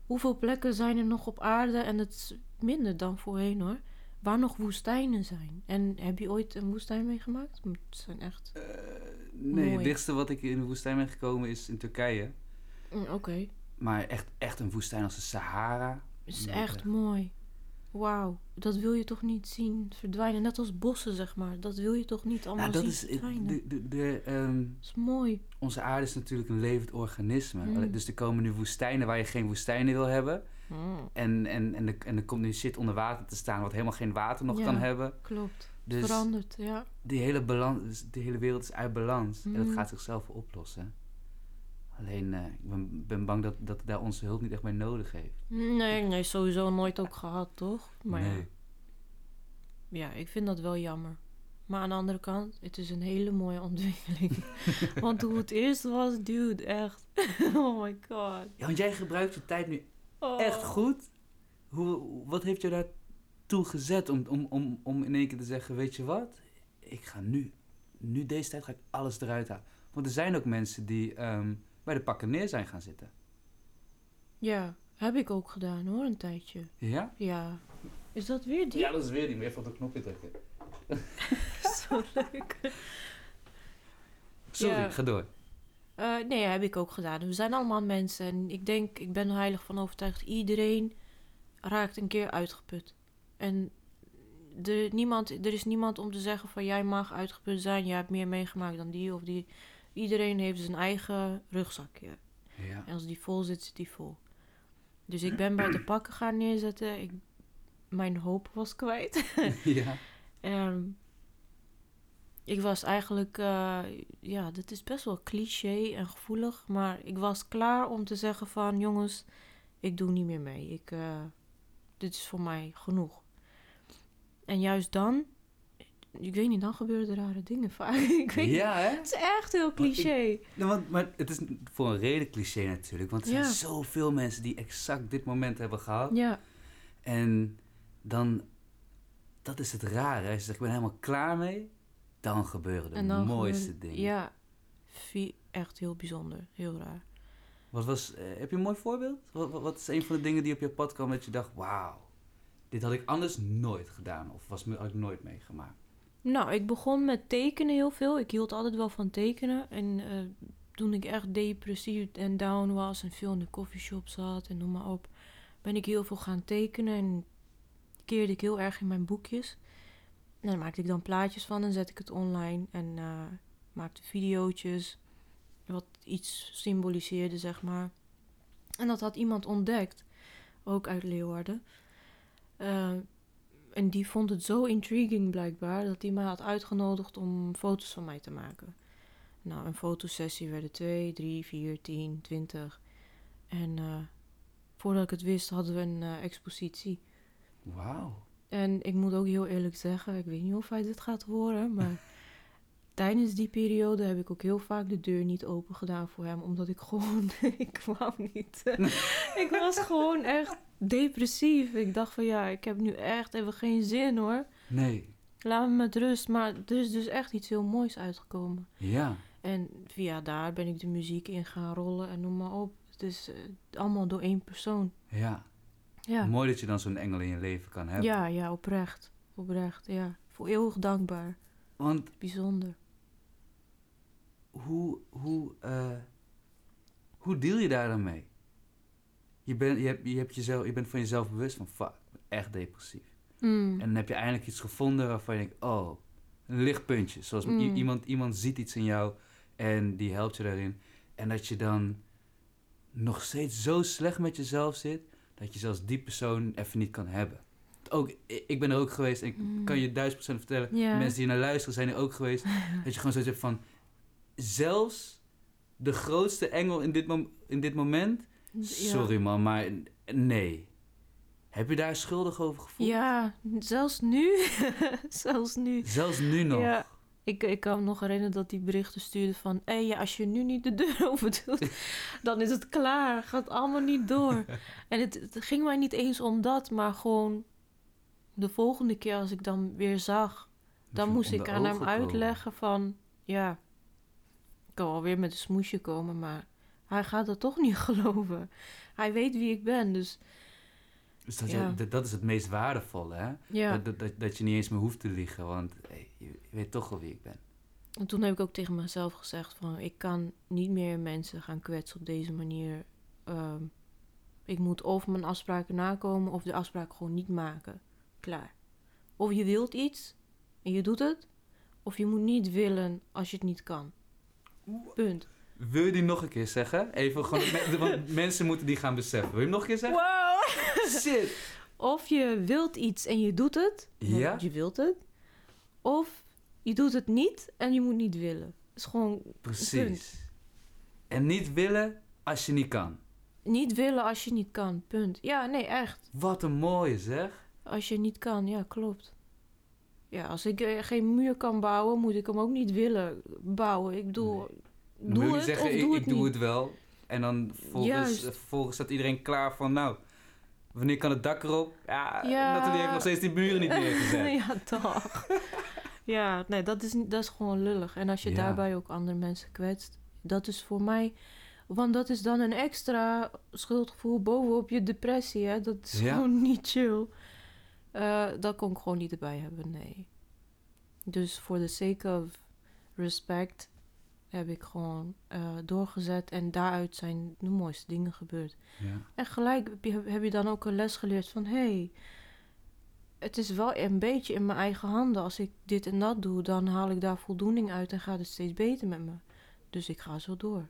hoeveel plekken zijn er nog op aarde? En het is minder dan voorheen hoor. Waar nog woestijnen zijn. En heb je ooit een woestijn meegemaakt? Het zijn echt. Eh, nee, het dichtste wat ik in de woestijn ben gekomen is in Turkije. Mm, Oké. Maar echt, echt een woestijn als de Sahara. Is Nee, echt mooi. wauw, dat wil je toch niet zien verdwijnen. Net als bossen, zeg maar. Dat wil je toch niet allemaal Nou, dat zien is verdwijnen. de, de, de, ehm, Dat is mooi. onze aarde is natuurlijk een levend organisme. Mm. Dus er komen nu woestijnen waar je geen woestijnen wil hebben. Mm, En, en, en, er, en er komt nu shit onder water te staan wat helemaal geen water nog Ja. kan hebben. klopt. Dus Veranderd, ja. die hele, balans, de hele wereld is uit balans. En dat Mm. gaat zichzelf oplossen. Alleen, eh, ik ben, ben bang dat, dat daar onze hulp niet echt meer nodig heeft. Nee, nee, sowieso nooit ook gehad, toch? Maar nee. Ja, ik vind dat wel jammer. Maar aan de andere kant, het is een hele mooie ontwikkeling. Want hoe het eerst was, dude, echt. oh my god. Ja, want jij gebruikt je tijd nu Oh. echt goed. Hoe, wat heeft je daartoe gezet om, om, om, om in één keer te zeggen, weet je wat? Ik ga nu, nu deze tijd ga ik alles eruit halen. Want er zijn ook mensen die ehm, bij de pakken neer zijn gaan zitten. Ja, heb ik ook gedaan hoor, een tijdje. Ja? Ja. Is dat weer die? Ja, dat is weer die. Weer even op de knopje drukken. Zo leuk. Sorry, Ja. ga door. Eh, nee, heb ik ook gedaan. We zijn allemaal mensen. En ik denk, ik ben er heilig van overtuigd. Iedereen raakt een keer uitgeput. En er, niemand, er is niemand om te zeggen van jij mag uitgeput zijn. Jij hebt meer meegemaakt dan die of die. Iedereen heeft zijn eigen rugzakje. Ja. En als die vol zit, zit die vol. Dus ik ben bij de pakken gaan neerzetten. Ik, mijn hoop was kwijt. ja. Ehm, ik was eigenlijk, eh, ja, dit is best wel cliché en gevoelig, maar ik was klaar om te zeggen van, jongens, ik doe niet meer mee. Ik, eh, dit is voor mij genoeg. En juist dan, ik weet niet, dan gebeuren er rare dingen vaak. ik weet. Ja, hè? Het is echt heel cliché. Nou, want, maar het is voor een reden cliché natuurlijk. Want er Ja. zijn zoveel mensen die exact dit moment hebben gehad. Ja, En dan, dat is het rare. Als je zegt, ik ben helemaal klaar mee. Dan gebeuren de dan mooiste gewoon- dingen. Ja, echt heel bijzonder, heel raar. Wat was, eh, heb je een mooi voorbeeld? Wat, wat, wat is een van de dingen die op je pad kwam dat je dacht, wauw. Dit had ik anders nooit gedaan. Of was, me- had ik nooit meegemaakt. Nou, ik begon met tekenen heel veel. Ik hield altijd wel van tekenen. En eh, toen ik echt depressief en down was en veel in de coffeeshop zat en noem maar op, ben ik heel veel gaan tekenen en keerde ik heel erg in mijn boekjes. En daar maakte ik dan plaatjes van en zet ik het online en eh, maakte videootjes wat iets symboliseerde, zeg maar. En dat had iemand ontdekt, ook uit Leeuwarden. Eh, en die vond het zo intriguing blijkbaar dat hij mij had uitgenodigd om foto's van mij te maken. Nou, een fotosessie werden 2, 3, 4, 10, 20. En eh, voordat ik het wist hadden we een expositie. Wauw. En ik moet ook heel eerlijk zeggen, ik weet niet of hij dit gaat horen, maar tijdens die periode heb ik ook heel vaak de deur niet open gedaan voor hem, omdat ik gewoon, ik wou niet. ik was gewoon echt depressief. Ik dacht van ja, ik heb nu echt even geen zin hoor. Nee. Laat me met rust. Maar er is dus echt iets heel moois uitgekomen. Ja. En via daar ben ik de muziek in gaan rollen en noem maar op. Het is eh, allemaal door één persoon. Ja. Ja. Mooi dat je dan zo'n engel in je leven kan hebben. ja, ja, oprecht. Oprecht, ja. Voor eeuwig dankbaar. Want Bijzonder. hoe, hoe, eh, hoe deal je daar dan mee? Je, bent je, hebt, je, hebt jezelf, je bent van jezelf bewust van, fuck, ik ben echt depressief. Mm. En dan heb je eindelijk iets gevonden waarvan je denkt, oh, een lichtpuntje. Zoals i- Mm. iemand, iemand ziet iets in jou en die helpt je daarin. En dat je dan nog steeds zo slecht met jezelf zit, dat je zelfs die persoon even niet kan hebben. Ook, ik ben er ook geweest en ik Mm. kan je duizend procent vertellen. Mensen die naar luisteren zijn er ook geweest. dat je gewoon zoiets hebt van, zelfs de grootste engel in dit, in dit moment, Ja. sorry man, maar nee. Heb je daar schuldig over gevoeld? Ja, zelfs nu. zelfs nu. Zelfs nu nog? Ja. Ik, ik kan me nog herinneren dat die berichten stuurde van... hé, ja, als je nu niet de deur open doet, dan is het klaar. Gaat allemaal niet door. en het, het ging mij niet eens om dat, maar gewoon... de volgende keer als ik dan weer zag... dan moest ik aan hem komen. uitleggen van... ja, ik kan wel weer met een smoesje komen, maar... hij gaat dat toch niet geloven. Hij weet wie ik ben, dus Dus dat, Ja. dat, dat is het meest waardevolle, hè? ja. Dat, dat, dat, je niet eens meer hoeft te liegen, want hey, je, weet toch wel wie ik ben. En toen heb ik ook tegen mezelf gezegd van... ik kan niet meer mensen gaan kwetsen op deze manier. Ehm, ik moet of mijn afspraken nakomen of de afspraak gewoon niet maken. Klaar. Of je wilt iets en je doet het. Of je moet niet willen als je het niet kan. Punt. Wil je die nog een keer zeggen? Even gewoon, want mensen moeten die gaan beseffen. Wil je hem nog een keer zeggen? Wow! Shit! Of je wilt iets en je doet het. Ja? Je wilt het. Of je doet het niet en je moet niet willen. Is gewoon Precies. En niet willen als je niet kan. niet willen als je niet kan. Punt. Ja, nee, echt. Wat een mooie zeg. Als je niet kan, ja, klopt. Ja, als ik eh, geen muur kan bouwen, moet ik hem ook niet willen bouwen. Ik bedoel, Dan doe wil je het zeggen, of ik, doe ik het doe niet. het wel. En dan vervolgens, Juist. staat iedereen klaar van, nou, wanneer kan het dak erop? Ja, Ja. Nathalie heeft nog steeds die muren niet neergezet. ja, toch. ja, nee, dat is, dat is gewoon lullig. En als je Ja. daarbij ook andere mensen kwetst, dat is voor mij... Want dat is dan een extra schuldgevoel bovenop je depressie, hè. Dat is Ja. gewoon niet chill. Eh, dat kon ik gewoon niet erbij hebben, nee. Dus voor the sake of respect heb ik gewoon eh, doorgezet. En daaruit zijn de mooiste dingen gebeurd. Ja. En gelijk heb je, heb je dan ook een les geleerd van... hé, hey, het is wel een beetje in mijn eigen handen. Als ik dit en dat doe, dan haal ik daar voldoening uit... en gaat het steeds beter met me. Dus ik ga zo door.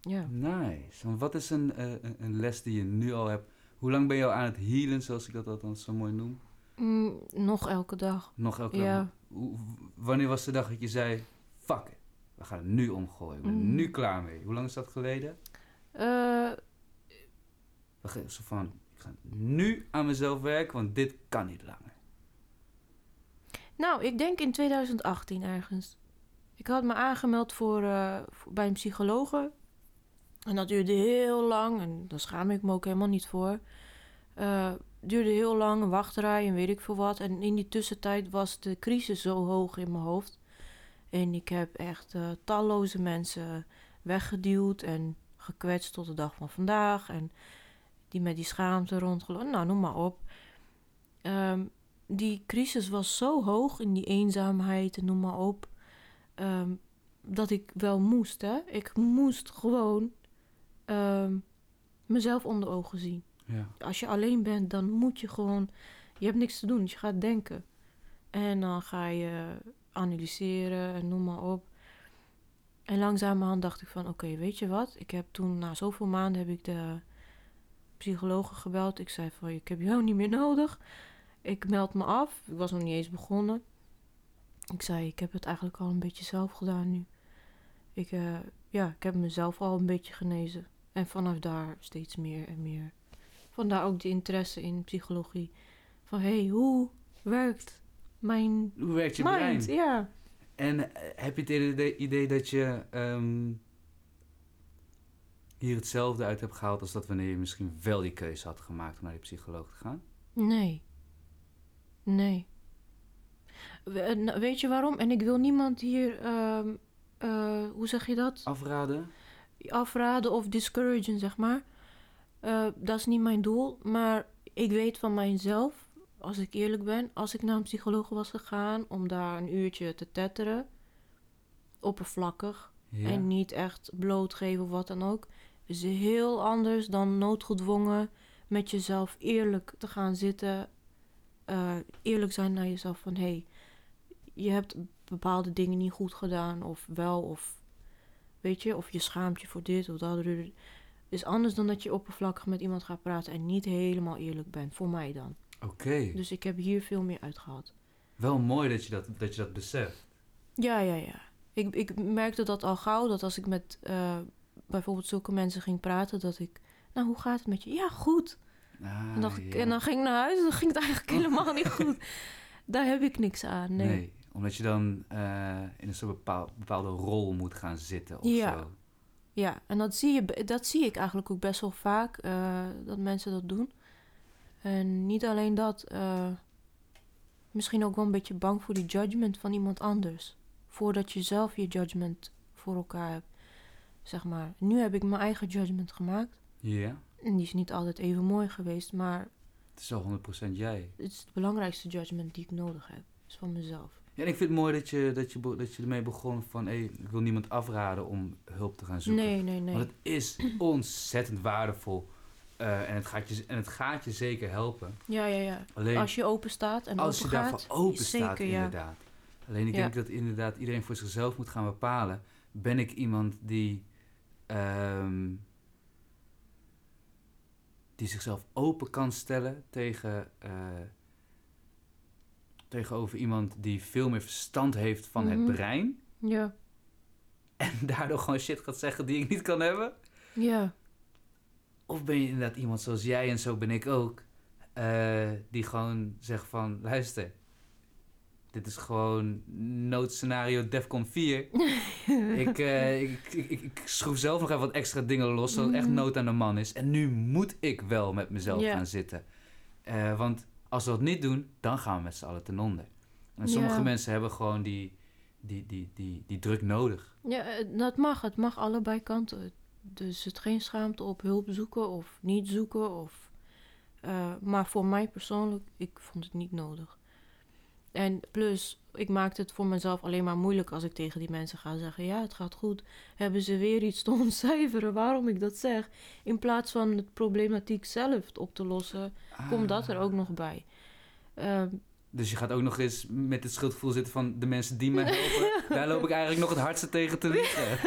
Ja. Nice. Wat is een, eh, een- een les die je nu al hebt? Hoe lang ben je al aan het healen, zoals ik dat althans zo mooi noem? Mm, nog elke dag. Nog elke Ja. dag. Wanneer was de dag dat je zei, fuck it, we gaan het nu omgooien. Ben er Mm. nu klaar mee. Hoe lang is dat geleden? Eh, We gaan Zo van, ik ga nu aan mezelf werken, want dit kan niet langer. nou, ik denk in 2018 ergens. Ik had me aangemeld voor, eh, voor- bij een psychologe. En dat duurde heel lang. En daar schaam ik me ook helemaal niet voor. Eh duurde heel lang, een wachtrij en weet ik veel wat. En in die tussentijd was de crisis zo hoog in mijn hoofd. En ik heb echt eh, talloze mensen weggeduwd en gekwetst tot de dag van vandaag. En die met die schaamte rondgelopen. Nou, noem maar op. Ehm, die crisis was zo hoog in die eenzaamheid en noem maar op. ehm, dat ik wel moest, hè. Ik moest gewoon ehm, mezelf onder ogen zien. Ja. Als je alleen bent, dan moet je gewoon... Je hebt niks te doen, dus je gaat denken. En dan ga je analyseren en noem maar op. En langzamerhand dacht ik van... Oké, weet je wat? Ik heb toen, na zoveel maanden, heb ik de psychologe gebeld. Ik zei van, ik heb jou niet meer nodig. Ik meld me af. Ik was nog niet eens begonnen. Ik zei, ik heb het eigenlijk al een beetje zelf gedaan nu. Ik, eh, ja, ik heb mezelf al een beetje genezen. En vanaf daar steeds meer en meer. Vandaar ook de interesse in psychologie. Van, hé, hey, hoe werkt mijn Hoe werkt je mind? brein? Ja. En eh, heb je het idee, idee dat je ehm, hier hetzelfde uit hebt gehaald als dat wanneer je misschien wel die keuze had gemaakt om naar die psycholoog te gaan? Nee. Nee. We- eh, nou, Weet je waarom? En ik wil niemand hier, ehm, eh, hoe zeg je dat? Afraden? Afraden of discouragen, zeg maar. Dat is niet mijn doel. Maar ik weet van mijzelf, als ik eerlijk ben, als ik naar een psycholoog was gegaan om daar een uurtje te tetteren, oppervlakkig, Ja. en niet echt blootgeven of wat dan ook, is heel anders dan noodgedwongen met jezelf eerlijk te gaan zitten. eh, eerlijk zijn naar jezelf van hé, hey, je hebt bepaalde dingen niet goed gedaan, of wel, of weet je, of je schaamt je voor dit of dat. Is anders dan dat je oppervlakkig met iemand gaat praten en niet helemaal eerlijk bent, voor mij dan. Oké. Dus ik heb hier veel meer uitgehaald. Wel mooi dat je dat, dat, je dat beseft. Ja, ja, ja. Ik, ik merkte dat al gauw, dat als ik met eh, bijvoorbeeld zulke mensen ging praten, dat ik, nou, hoe gaat het met je? Ja, goed. Ah, en, ja. dan ging ik naar huis en dan ging het eigenlijk helemaal niet goed. Daar heb ik niks aan, nee. Nee. omdat je dan eh, in een soort bepaal- bepaalde rol moet gaan zitten of Ja. zo. Ja, en dat zie, je, dat zie ik eigenlijk ook best wel vaak, eh, dat mensen dat doen. En niet alleen dat, eh, misschien ook wel een beetje bang voor die judgment van iemand anders. Voordat je zelf je judgment voor elkaar hebt, zeg maar. Nu heb ik mijn eigen judgment gemaakt. Ja, En die is niet altijd even mooi geweest, maar het is al 100% jij. het is het belangrijkste judgment die ik nodig heb. is van mezelf. Ja, en ik vind het mooi dat je, dat je, dat je ermee begon van... Hey, ik wil niemand afraden om hulp te gaan zoeken. Nee, nee, nee. Want het is ontzettend waardevol Eh, en, het gaat je, en het gaat je zeker helpen. Ja, ja, ja. Alleen Als je open staat en als je open daarvoor gaat, open zeker, staat, ja. inderdaad. Alleen ik Ja. denk dat inderdaad iedereen voor zichzelf moet gaan bepalen. Ben ik iemand die, ehm, die zichzelf open kan stellen tegen, eh, tegenover iemand die veel meer verstand heeft van Mhm. het brein. Ja, En daardoor gewoon shit gaat zeggen die ik niet kan hebben. ja. Of ben je inderdaad iemand zoals jij en zo ben ik ook, eh, die gewoon zegt van, luister, dit is gewoon noodscenario Defcon 4. ik, eh, ik, ik, ik, ik schroef zelf nog even wat extra dingen los, zodat het echt Mhm. nood aan de man is. En nu moet ik wel met mezelf gaan zitten. Eh, want als we dat niet doen, dan gaan we met z'n allen ten onder. En sommige mensen hebben gewoon die, die, die, die, die druk nodig. Ja, dat mag. Het mag allebei kanten. Dus het geen schaamte op hulp zoeken of niet zoeken. Of, eh, maar voor mij persoonlijk, ik vond het niet nodig. En plus, ik maakte het voor mezelf alleen maar moeilijk als ik tegen die mensen ga zeggen: Ja, het gaat goed. Hebben ze weer iets te ontcijferen waarom ik dat zeg? In plaats van het problematiek zelf op te lossen, komt dat er ook nog bij. Ehm, Dus je gaat ook nog eens met het schuldgevoel zitten van de mensen die me helpen. Daar loop ik eigenlijk nog het hardste tegen te liggen.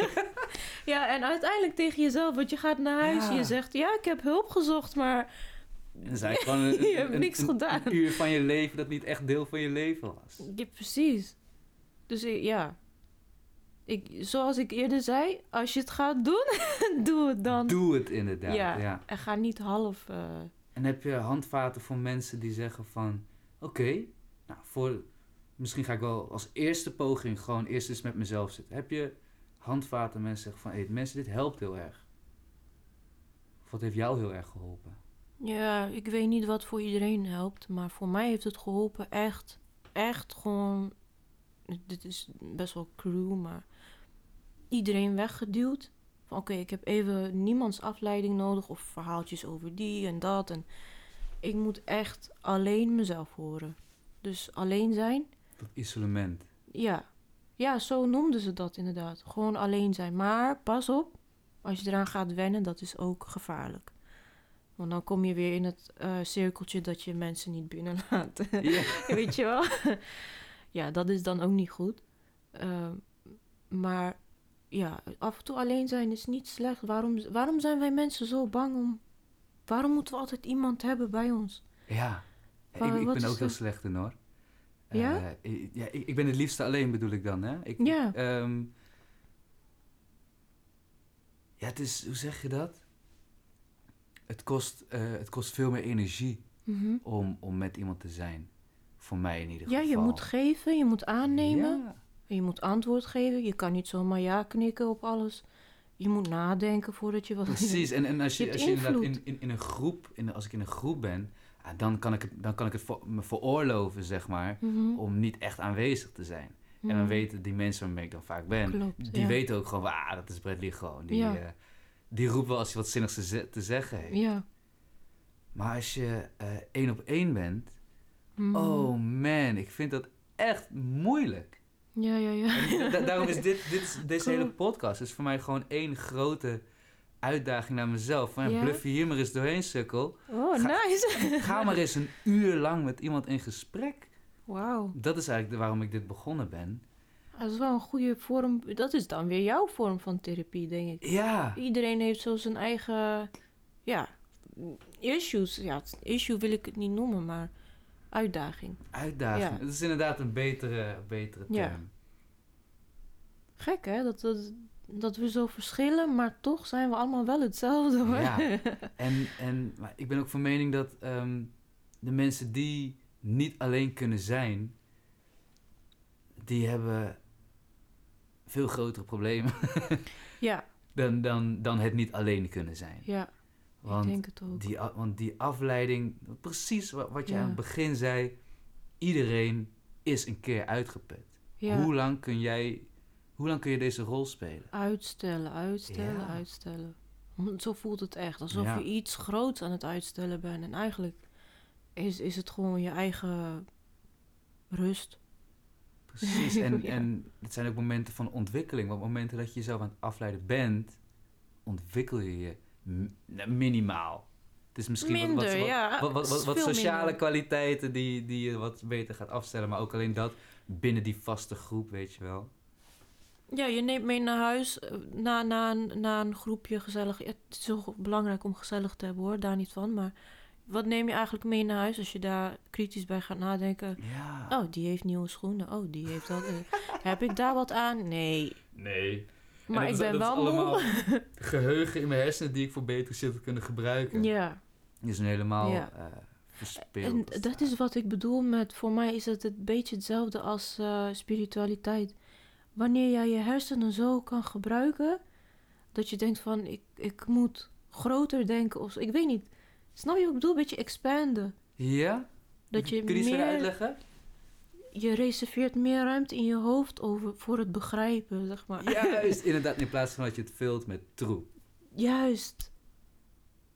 Ja, en uiteindelijk tegen jezelf, want je gaat naar huis en Ja. je zegt: Ja, ik heb hulp gezocht, maar En eigenlijk gewoon een, Je hebt niks een- gedaan. een uur van je leven dat niet echt deel van je leven was. Ja, precies. Dus ik- ja. Ik, zoals ik eerder zei, als je het gaat doen, doe het dan. Doe het inderdaad. Ja. Ja. En ga niet half. eh, En heb je handvaten voor mensen die zeggen van... Oké, nou voor... Misschien ga ik wel als eerste poging gewoon eerst eens met mezelf zitten. Heb je handvaten mensen zeggen van... Mensen, dit helpt heel erg. Of wat heeft jou heel erg geholpen? ja, ik weet niet wat voor iedereen helpt, maar voor mij heeft het geholpen echt, echt gewoon. Dit is best wel cruel, maar iedereen weggeduwd. Van oké, ik heb even niemands afleiding nodig of verhaaltjes over die en dat. En ik moet echt alleen mezelf horen. Dus alleen zijn Dat isolement. Ja. Ja, zo noemden ze dat inderdaad. Gewoon alleen zijn. Maar pas op, als je eraan gaat wennen, dat is ook gevaarlijk. Want dan kom je weer in het eh, cirkeltje dat je mensen niet binnenlaat. Ja. Weet je wel? ja, dat is dan ook niet goed. Ehm, maar ja, af en toe alleen zijn is niet slecht. Waarom, waarom zijn wij mensen zo bang om... Waarom moeten we altijd iemand hebben bij ons? Ja, ik, ben ook heel slecht in hoor. Ja? Eh, ik, ja ik, ik ben het liefste alleen bedoel ik dan, hè? Ik, Ja. ik, ehm, ja, het is, hoe zeg je dat? Het kost, eh, het kost veel meer energie Mhm. om, om met iemand te zijn. Voor mij in ieder Ja, geval. je moet geven, je moet aannemen. Ja. En je moet antwoord geven. Je kan niet zomaar ja knikken op alles. Je moet nadenken voordat je wat... Precies, en, en als je, als je inderdaad in, in, in een groep, in, als ik in een groep ben, dan kan ik het, dan kan ik het voor, me veroorloven, zeg maar, Mhm, om niet echt aanwezig te zijn. En dan mhm. weten die mensen waarmee ik dan vaak ben, Klopt, die ja. weten ook gewoon, ah, dat is Bradley gewoon. Die, Ja. eh, die roept wel als hij wat zinnigs te, te zeggen heeft. Ja. Maar als je eh, één op één bent, Mhm. oh man, ik vind dat echt moeilijk. Ja, ja, ja. Da- daarom is dit, dit is, deze Cool. hele podcast is voor mij gewoon één grote uitdaging naar mezelf. Van, ja, bluff je hier maar eens doorheen, sukkel. Oh, Ga- nice. Ga maar eens een uur lang met iemand in gesprek. Wauw. Dat is eigenlijk waarom ik dit begonnen ben. Dat is wel een goede vorm. Dat is dan weer jouw vorm van therapie, denk ik. Ja, Iedereen heeft zo zijn eigen... Ja, issues. Ja, issue wil ik het niet noemen, maar uitdaging. uitdaging. Ja. Het is inderdaad een betere, betere term. Ja. Gek, hè? Dat, dat, dat we zo verschillen, maar toch zijn we allemaal wel hetzelfde, hoor. Ja. En, en maar ik ben ook van mening dat ehm, de mensen die niet alleen kunnen zijn, die hebben veel grotere problemen ja, dan, dan, dan het niet alleen kunnen zijn. ja, Want ik denk het ook. die, want die afleiding, precies wat, wat je Ja. aan het begin zei, iedereen is een keer uitgeput. ja. Hoe lang kun jij, hoe lang kun je deze rol spelen? Uitstellen, uitstellen, Ja. uitstellen. Zo voelt het echt. Alsof Ja. je iets groots aan het uitstellen bent. En eigenlijk is, is het gewoon je eigen rust. Precies, en, Ja. en het zijn ook momenten van ontwikkeling. Want momenten dat je jezelf aan het afleiden bent, ontwikkel je je nou, minimaal. Het is misschien Minder, wat, wat, ja. wat, sociale minder. kwaliteiten die, die je wat beter gaat afstellen. Maar ook alleen dat binnen die vaste groep, weet je wel. Ja, je neemt mee naar huis, eh, na, na, een- na een groepje gezellig. Het is heel belangrijk om gezellig te hebben hoor, daar niet van. Maar wat neem je eigenlijk mee naar huis als je daar kritisch bij gaat nadenken? Ja. Oh, die heeft nieuwe schoenen. Oh, die heeft dat. eh, Heb ik daar wat aan? Nee. Nee. Maar En ik dat is- ben dat wel is allemaal moe. geheugen in mijn hersenen die ik voor beter zit te kunnen gebruiken. Ja. Die is helemaal Ja. eh, verspeeld. En dat is wat ik bedoel met, voor mij is het een beetje hetzelfde als eh, spiritualiteit. Wanneer jij je hersenen zo kan gebruiken, dat je denkt van, ik, ik moet groter denken of zo. Ik weet niet. Snap je wat ik bedoel? Een beetje expanden. Ja? Dat je Kun meer, uitleggen? je reserveert meer ruimte in je hoofd over, voor het begrijpen, zeg maar. Juist, inderdaad. In plaats van dat je het vult met troep. Juist.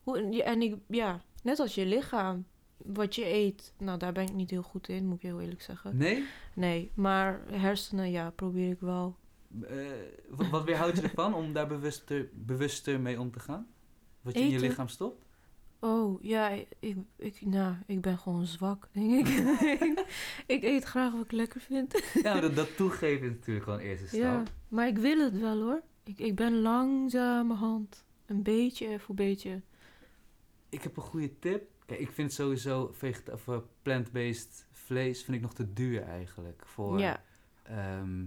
Hoe, en ik, ja, net als je lichaam, wat je eet. Nou, daar ben ik niet heel goed in, moet ik heel eerlijk zeggen. Nee? Nee, maar hersenen, ja, probeer ik wel. Eh, wat, wat weerhoudt je ervan om daar bewuster, bewuster mee om te gaan? Wat je in je lichaam stopt? Oh, ja, ik, ik, nou, ik ben gewoon zwak, denk ik. ik eet graag wat ik lekker vind. Ja, dat, dat toegeven is natuurlijk een eerste stap. Ja, maar ik wil het wel hoor. Ik, ik ben langzamerhand, een beetje voor beetje. Ik heb een goede tip. Kijk, ik vind sowieso vegeta- of eh, plant-based vlees vind ik nog te duur eigenlijk. Voor, Ja, ehm,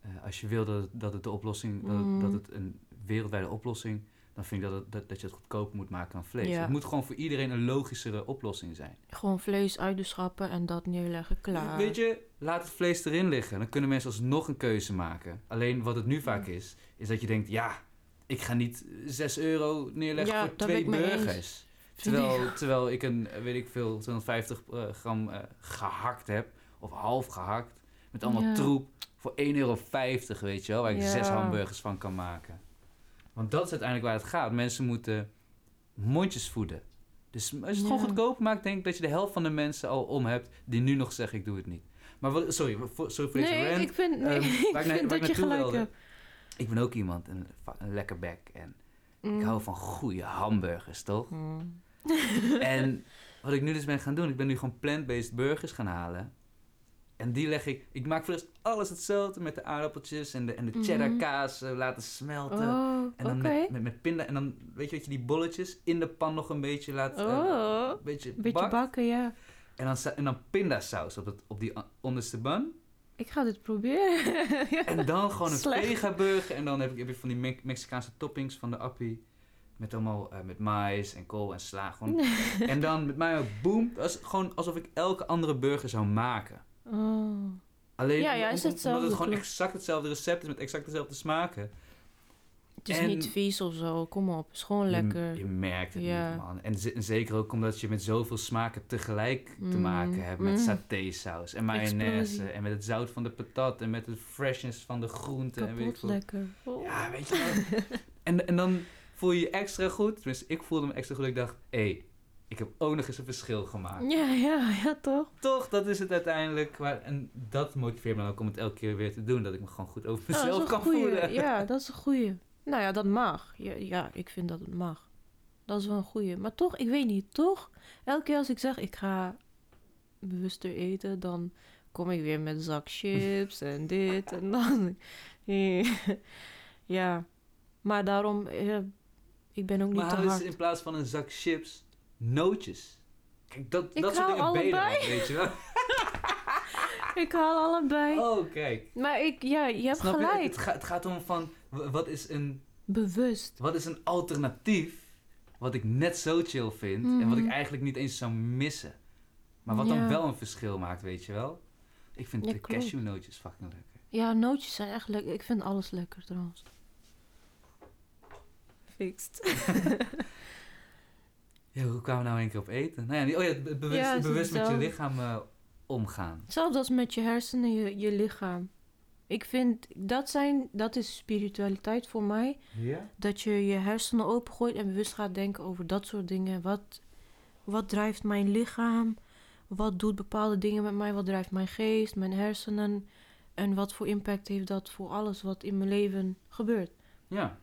eh, als je wil dat het, dat het de oplossing, dat, het, Mm. dat het een wereldwijde oplossing, dan vind ik dat, het, dat, dat je het goedkoper moet maken dan vlees. Ja. Het moet gewoon voor iedereen een logischere oplossing zijn. gewoon vlees uit de schappen en dat neerleggen, klaar. Weet je, laat het vlees erin liggen. Dan kunnen mensen alsnog een keuze maken. Alleen wat het nu vaak is, is dat je denkt, ja, ik ga niet 6 euro neerleggen Ja, voor twee burgers. Terwijl, terwijl ik een, eh, weet ik veel, 250 eh, gram eh, gehakt heb. Of half gehakt. Met allemaal Ja. troep. Voor 1,50 euro, weet je wel. Waar ik Ja. zes hamburgers van kan maken. Want dat is uiteindelijk waar het gaat. Mensen moeten mondjes voeden. Dus als je het gewoon Ja. goedkoop maakt, denk ik dat je de helft van de mensen al om hebt die nu nog zeggen ik doe het niet. Maar wat, sorry, voor- sorry voor deze Nee, rant. ik vind, nee, Ehm, ik waar ik vind dat je gelijk wilde. hebt. Ik ben ook iemand, een, een lekker bek. En Mm. ik hou van goede hamburgers, toch? Mm. En wat ik nu dus ben gaan doen, ik ben nu gewoon plant-based burgers gaan halen. En die leg ik, ik maak voor de rest alles hetzelfde met de aardappeltjes en de, en de Mhm. cheddar kaas eh, laten smelten. Oh, en dan met, met, met pinda, en dan weet je dat je die bolletjes in de pan nog een beetje laat, eh, Oh, een beetje, een beetje bakt. bakken, ja. En dan, en dan pindasaus op, het, op die a- onderste bun. Ik ga dit proberen. En dan gewoon een Slecht. vega burger. En dan heb ik, heb je van die Me- Mexicaanse toppings van de appie. Met allemaal eh, met mais en kool en sla. Gewoon. en dan met mij ook boom. Dat is gewoon alsof ik elke andere burger zou maken. Oh. Alleen Ja, ja, is om- hetzelfde, omdat het gewoon exact hetzelfde recept is met exact dezelfde smaken. Het is En- niet vies of zo, kom op. Het is gewoon lekker. Je, je merkt het Ja. niet, man. En, ze- en zeker ook omdat je met zoveel smaken tegelijk te Mm, maken hebt. Met mm. satésaus en mayonaise. Explosie. En met het zout van de patat. En met de freshness van de groenten. en weet ik Kapot veel. lekker. Oh. Ja, weet je wel. en, en dan voel je je extra goed. Tenminste, ik voelde me extra goed. Ik dacht, hé, hey, ik heb ook nog eens een verschil gemaakt. Ja, ja, ja, toch? Toch, dat is het uiteindelijk. En dat motiveert me dan ook om het elke keer weer te doen. Dat ik me gewoon goed over Nou, mezelf dat kan goeie. voelen. Ja, dat is een goeie. Nou ja, dat mag. Ja, ja, ik vind dat het mag. Dat is wel een goeie. Maar toch, ik weet niet, toch? Elke keer als ik zeg, ik ga bewuster eten, dan kom ik weer met een zak chips en dit en dan. ja, maar daarom, eh, ik ben ook niet maar te eens hard. in plaats van een zak chips, nootjes. Kijk, dat, Ik dat soort dingen je allebei. weet je wel. Ik haal allebei. Oh, kijk. Maar ik, ja, je hebt Snap je? gelijk. Het, gaat, het gaat om van, wat is, een, Bewust. wat is een alternatief wat ik net zo chill vind en wat ik Mhm. eigenlijk niet eens zou missen. Maar wat dan wel een verschil maakt, weet je wel. Ik vind Ja, de cashewnootjes fucking lekker. Ja, nootjes zijn echt lekker. Ik vind alles lekker trouwens. Ja, hoe kwamen we nou een keer op eten? Nou ja, oh ja, be- bewust, Ja, met je lichaam eh, omgaan. Hetzelfde als met je hersenen, je, je lichaam. Ik vind, dat, zijn, dat is spiritualiteit voor mij. Ja? Dat je je hersenen opengooit en bewust gaat denken over dat soort dingen. Wat, wat drijft mijn lichaam? Wat doet bepaalde dingen met mij? Wat drijft mijn geest, mijn hersenen? En wat voor impact heeft dat voor alles wat in mijn leven gebeurt? Ja.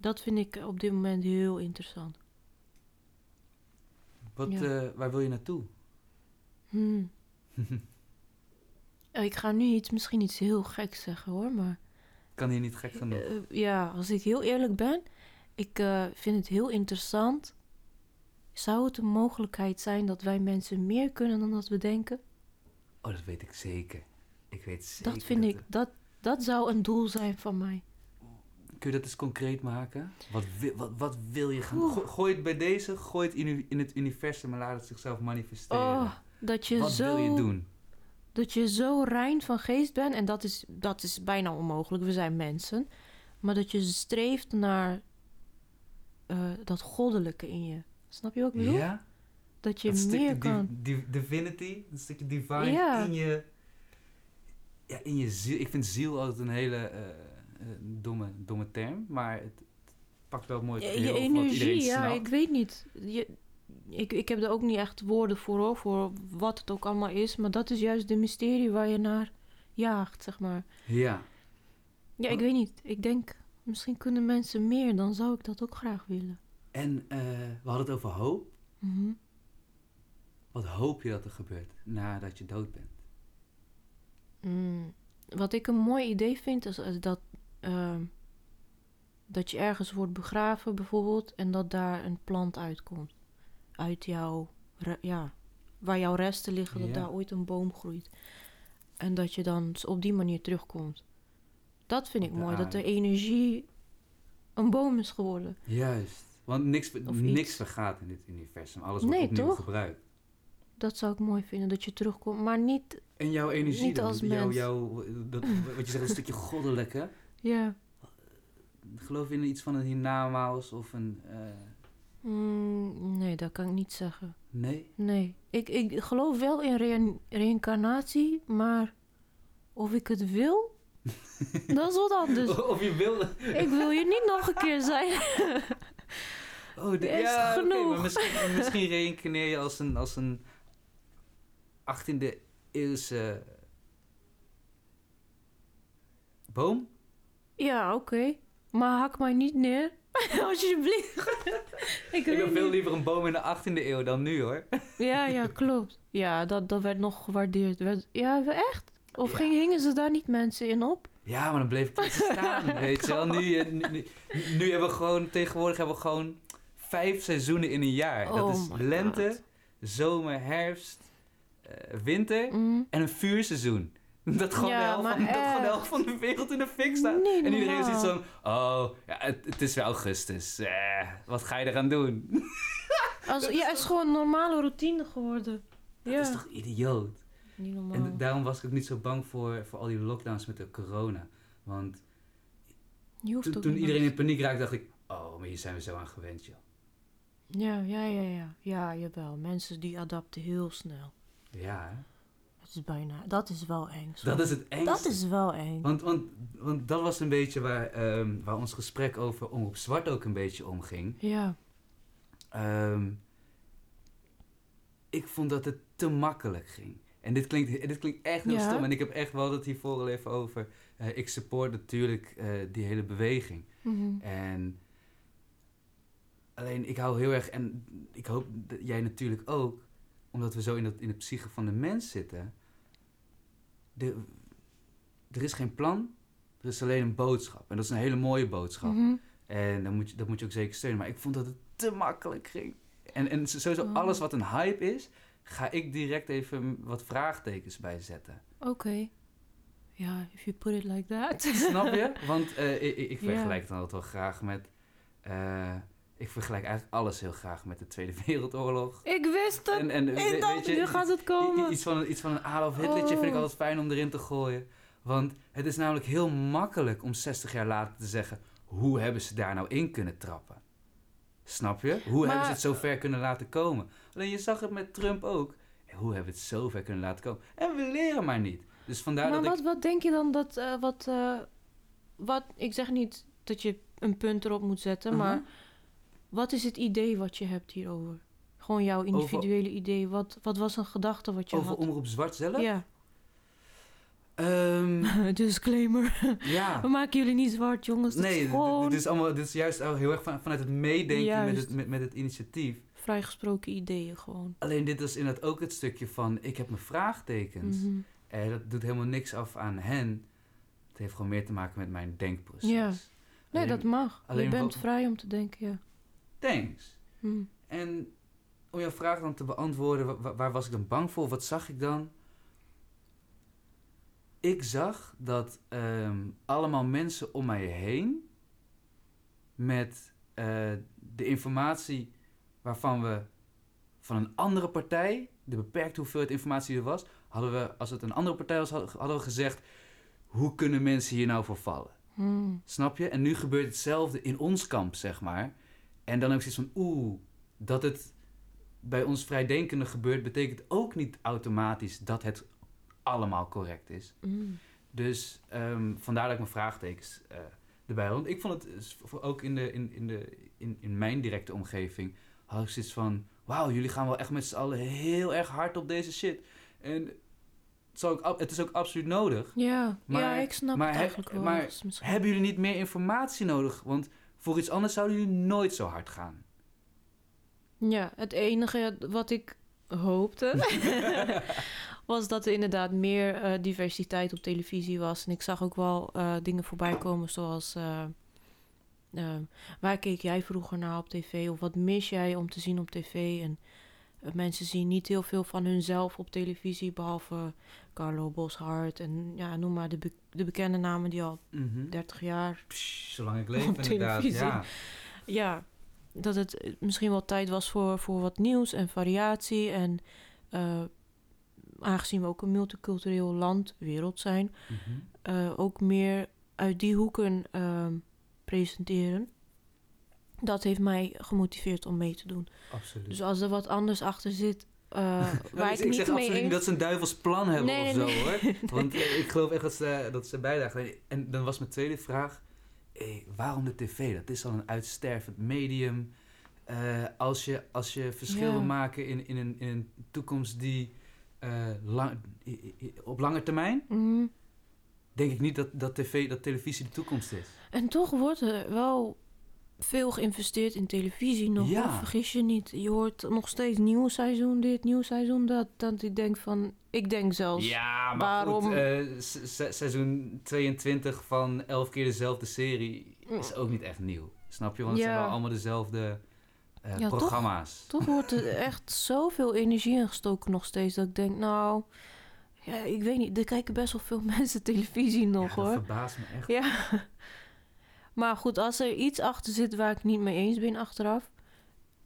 Dat vind ik op dit moment heel interessant. Wat, Ja. eh, waar wil je naartoe? Hmm. Ik ga nu iets, misschien iets heel geks zeggen hoor, maar kan hier niet gek genoeg. eh, ja, als ik heel eerlijk ben, ik vind het heel interessant. Zou het een mogelijkheid zijn dat wij mensen meer kunnen dan dat we denken? Oh, dat weet ik zeker. Ik weet zeker. Dat vind ik, dat, dat zou een doel zijn van mij. Kun je dat eens concreet maken? Wat wil, wat, wat wil je gaan... Go- gooi het bij deze, gooi het in, in het universum en laat het zichzelf manifesteren. Oh, dat je wat zo... wil je doen? dat je zo rein van geest bent. En dat is, dat is bijna onmogelijk. We zijn mensen. Maar dat je streeft naar eh, dat goddelijke in je. Snap je wat ik bedoel? Ja? Dat je dat meer kan. div- divinity, een stukje divine Ja. in je... Ja, in je ziel. Ik vind ziel altijd een hele eh, domme, domme term, maar het, pakt wel mooi Je, het je energie, ja, snapt. ik weet niet. Je, ik, ik heb er ook niet echt woorden voor, hoor, voor wat het ook allemaal is. Maar dat is juist de mysterie waar je naar jaagt, zeg maar. Ja. Ja, ik weet niet. Ik denk, misschien kunnen mensen meer. Dan zou ik dat ook graag willen. En eh, we hadden het over hoop. Mhm. Wat hoop je dat er gebeurt nadat je dood bent? Mm, wat ik een mooi idee vind, is, is dat, ehm, dat je ergens wordt begraven bijvoorbeeld en dat daar een plant uitkomt. Uit jouw, ja, waar jouw resten liggen, dat Ja. daar ooit een boom groeit. En dat je dan op die manier terugkomt. Dat vind ik de mooi, dat de energie een boom is geworden. Juist. Want niks, Of niks iets. vergaat in dit universum. Alles wordt Nee, opnieuw toch? gebruikt. Dat zou ik mooi vinden, dat je terugkomt. Maar niet, En jouw energie Niet dan? als jouw, mens. jouw, dat, wat je zegt, een stukje goddelijke. Ja, Geloof je in iets van een hiernamaals of een... eh, mm, nee, dat kan ik niet zeggen. nee? Nee, ik, ik geloof wel in reïn- reïncarnatie, maar of ik het wil, dat is wat anders. Of je wil... Ik wil hier niet nog een keer zijn. Oh, de, Is ja, genoeg. maar misschien, misschien reïncarneer je als een, als een 18e eeuwse boom. Ja, oké. Maar hak mij niet neer. Alsjeblieft. ik Ik veel liever een boom in de 18e eeuw dan nu hoor. Ja, ja, klopt. Ja, dat, dat werd nog gewaardeerd. Werd, ja, echt? Of Ja. ging, hingen ze daar niet mensen in op? Ja, maar dan bleef ik staan, weet je wel. Nu, eh, nu, nu, nu hebben we gewoon, tegenwoordig hebben we gewoon vijf seizoenen in een jaar. dat Oh is my lente, God. zomer, herfst, eh, winter Mm. en een vuurseizoen. Dat gewoon, Ja, de helft van, dat gewoon de helft van de wereld in de fik staat. En iedereen is iets van, oh, ja, het, het is weer augustus. Eh, wat ga je eraan doen? Als, ja, het is gewoon een normale routine geworden. Dat Ja, is toch idioot? niet normaal. En daarom was ik ook niet zo bang voor, voor al die lockdowns met de corona. Want toen, iedereen in paniek raakte, dacht ik... Oh, maar hier zijn we zo aan gewend, joh. Ja, ja, ja, ja. Ja, jawel. Mensen die adapten heel snel. Ja, hè? Dat is bijna... Dat is wel eng. dat is het engste. Dat is wel eng. Want, want, want dat was een beetje waar, ehm, waar ons gesprek over Omroep Zwart ook een beetje om ging. Ja. Ehm, ik vond dat het te makkelijk ging. En dit klinkt, dit klinkt echt heel Ja. stom. En ik heb echt wel het hiervoor al even over. Eh, ik support natuurlijk eh, die hele beweging. Mhm. En alleen ik hou heel erg, en ik hoop dat jij natuurlijk ook, omdat we zo in, dat, in de psyche van de mens zitten. De, er is geen plan, er is alleen een boodschap. En dat is een hele mooie boodschap. Mhm. En dan moet je, dat moet je ook zeker steunen. Maar ik vond dat het te makkelijk ging. En, en sowieso Oh. alles wat een hype is, ga ik direct even wat vraagtekens bij zetten. Oké. Ja, if you put it like that. Snap je? Want eh, ik, ik- vergelijk het dan altijd wel graag met... eh, ik vergelijk eigenlijk alles heel graag met de Tweede Wereldoorlog. ik wist het. En, en ik dacht, je, nu gaat het komen. iets van, een- iets van een Adolf Hitlertje vind ik Oh. altijd fijn om erin te gooien. Want het is namelijk heel makkelijk om 60 jaar later te zeggen... hoe hebben ze daar nou in kunnen trappen? Snap je? Hoe hebben ze het zo ver kunnen laten komen? Alleen je zag het met Trump ook. Hoe hebben we het zo ver kunnen laten komen? En we leren maar niet. Dus vandaar maar dat wat, ik... wat denk je dan dat... eh, wat, eh, wat... Ik zeg niet dat je een punt erop moet zetten, Mhm. maar... Wat is het idee wat je hebt hierover? Gewoon jouw individuele idee. Wat, wat was een gedachte wat je Over had? Omroep Zwart zelf? Ja. Ehm, Disclaimer. ja. We maken jullie niet zwart, jongens. Dat Nee, is gewoon dit is allemaal, dit is juist heel erg van, vanuit het meedenken met het, met, met het initiatief. vrijgesproken ideeën gewoon. Alleen dit is inderdaad ook het stukje van, ik heb mijn vraagtekens. Mhm. En dat doet helemaal niks af aan hen. Het heeft gewoon meer te maken met mijn denkproces. Ja. Nee, Alleen- dat mag. je bent vrij om te denken, ja. Thanks. Hm. En om jouw vraag dan te beantwoorden, wa- wa- waar, was ik dan bang voor? Wat zag ik dan? Ik zag dat ehm, allemaal mensen om mij heen met eh, de informatie waarvan we van een andere partij, de beperkte hoeveelheid informatie die er was, hadden we, als het een andere partij was, hadden we gezegd, hoe kunnen mensen hier nou voor vallen? Hm. Snap je? En nu gebeurt hetzelfde in ons kamp, zeg maar. En dan ik zoiets van, oeh, dat het bij ons vrijdenkende gebeurt, betekent ook niet automatisch dat het allemaal correct is. Hm. Dus ehm, vandaar dat ik mijn vraagtekens eh, erbij had. Ik vond het s- voor- ook in, de, in, in, de, in, in mijn directe omgeving, had ik zoiets van, wauw, jullie gaan wel echt met z'n allen heel erg hard op deze shit. En het, ook, is ook absoluut nodig. Ja, Maar- ja, ik snap maar het eigenlijk wel. maar Hebben jullie niet meer informatie nodig? Want voor iets anders zouden jullie nooit zo hard gaan. Ja, het enige wat ik hoopte was dat er inderdaad meer eh, diversiteit op televisie was. En ik zag ook wel eh, dingen voorbij komen zoals... eh, waar keek jij vroeger naar op tv? Of wat mis jij om te zien op tv? En mensen zien niet heel veel van hunzelf op televisie... behalve Carlo Boshart en ja, noem maar de, be- de bekende namen die al 30 jaar Psh, zolang ik leef Op inderdaad. televisie. Ja. ja, dat het misschien wel tijd was voor, voor wat nieuws en variatie. En eh, aangezien we ook een multicultureel land, wereld zijn, Mhm. eh, ook meer uit die hoeken presenteren. Dat heeft mij gemotiveerd om mee te doen. Absoluut. Dus als er wat anders achter zit, eh, Nou, waar ik, ik, ik zeg mee absoluut niet dat ze een duivels plan hebben Nee, of zo nee. hoor. Want eh, ik geloof echt dat ze, dat ze bijdragen. En dan was mijn tweede vraag. Hé, waarom de tv? Dat is al een uitstervend medium. Eh, als, je, als je verschil Ja. wil maken in, in, een, in een toekomst die eh, lang, op lange termijn... Mhm. denk ik niet dat, dat, tv, dat televisie de toekomst is. En toch wordt er wel veel geïnvesteerd in televisie nog. Ja. hoor. Vergis je niet. Je hoort nog steeds nieuw seizoen dit, nieuw seizoen dat. Dat ik denk van... Ik denk zelfs... Ja, maar waarom- goed, eh, se- se- seizoen 22 van 11 keer dezelfde serie is ook niet echt nieuw. Snap je? Want het Ja. zijn wel allemaal dezelfde eh, Ja, toch? programma's. Toch wordt er echt zoveel energie in gestoken nog steeds. Dat ik denk, nou... Ja, ik weet niet. Er kijken best wel veel mensen televisie nog, ja, dat hoor. verbaast me echt. Ja. Maar goed, als er iets achter zit waar ik niet mee eens ben achteraf...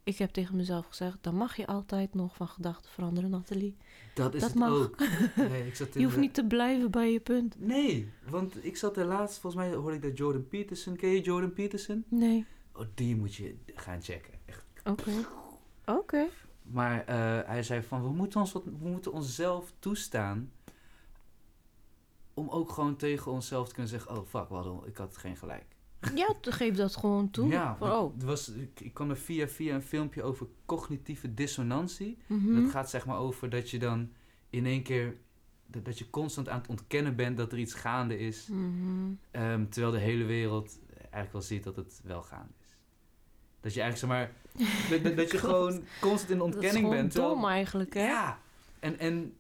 Ik heb tegen mezelf gezegd, dan mag je altijd nog van gedachten veranderen, Nathalie. Dat is Dat het mag. ook. Nee, ik zat in Je hoeft de- niet te blijven bij je punt. Nee, want ik zat er laatst, volgens mij hoorde ik dat Jordan Peterson. Ken je Jordan Peterson? Nee. Oh, die moet je gaan checken. Echt. Oké. Oké. Maar eh, hij zei van, we moeten, ons wat, we moeten onszelf toestaan... om ook gewoon tegen onszelf te kunnen zeggen... oh, fuck, hadden, ik had geen gelijk. Ja, geef dat gewoon toe. Ja, Van, oh. er was, ik, ik kwam er via, via een filmpje over cognitieve dissonantie. mhm. Dat gaat zeg maar over dat je dan in één keer... Dat, dat je constant aan het ontkennen bent dat er iets gaande is... Mhm. ehm, terwijl de hele wereld eigenlijk wel ziet dat het wel gaande is. Dat je eigenlijk, zeg maar... dat, dat, dat je gewoon constant in Dat is ontkenning bent. terwijl- dom eigenlijk, hè? Ja, en, en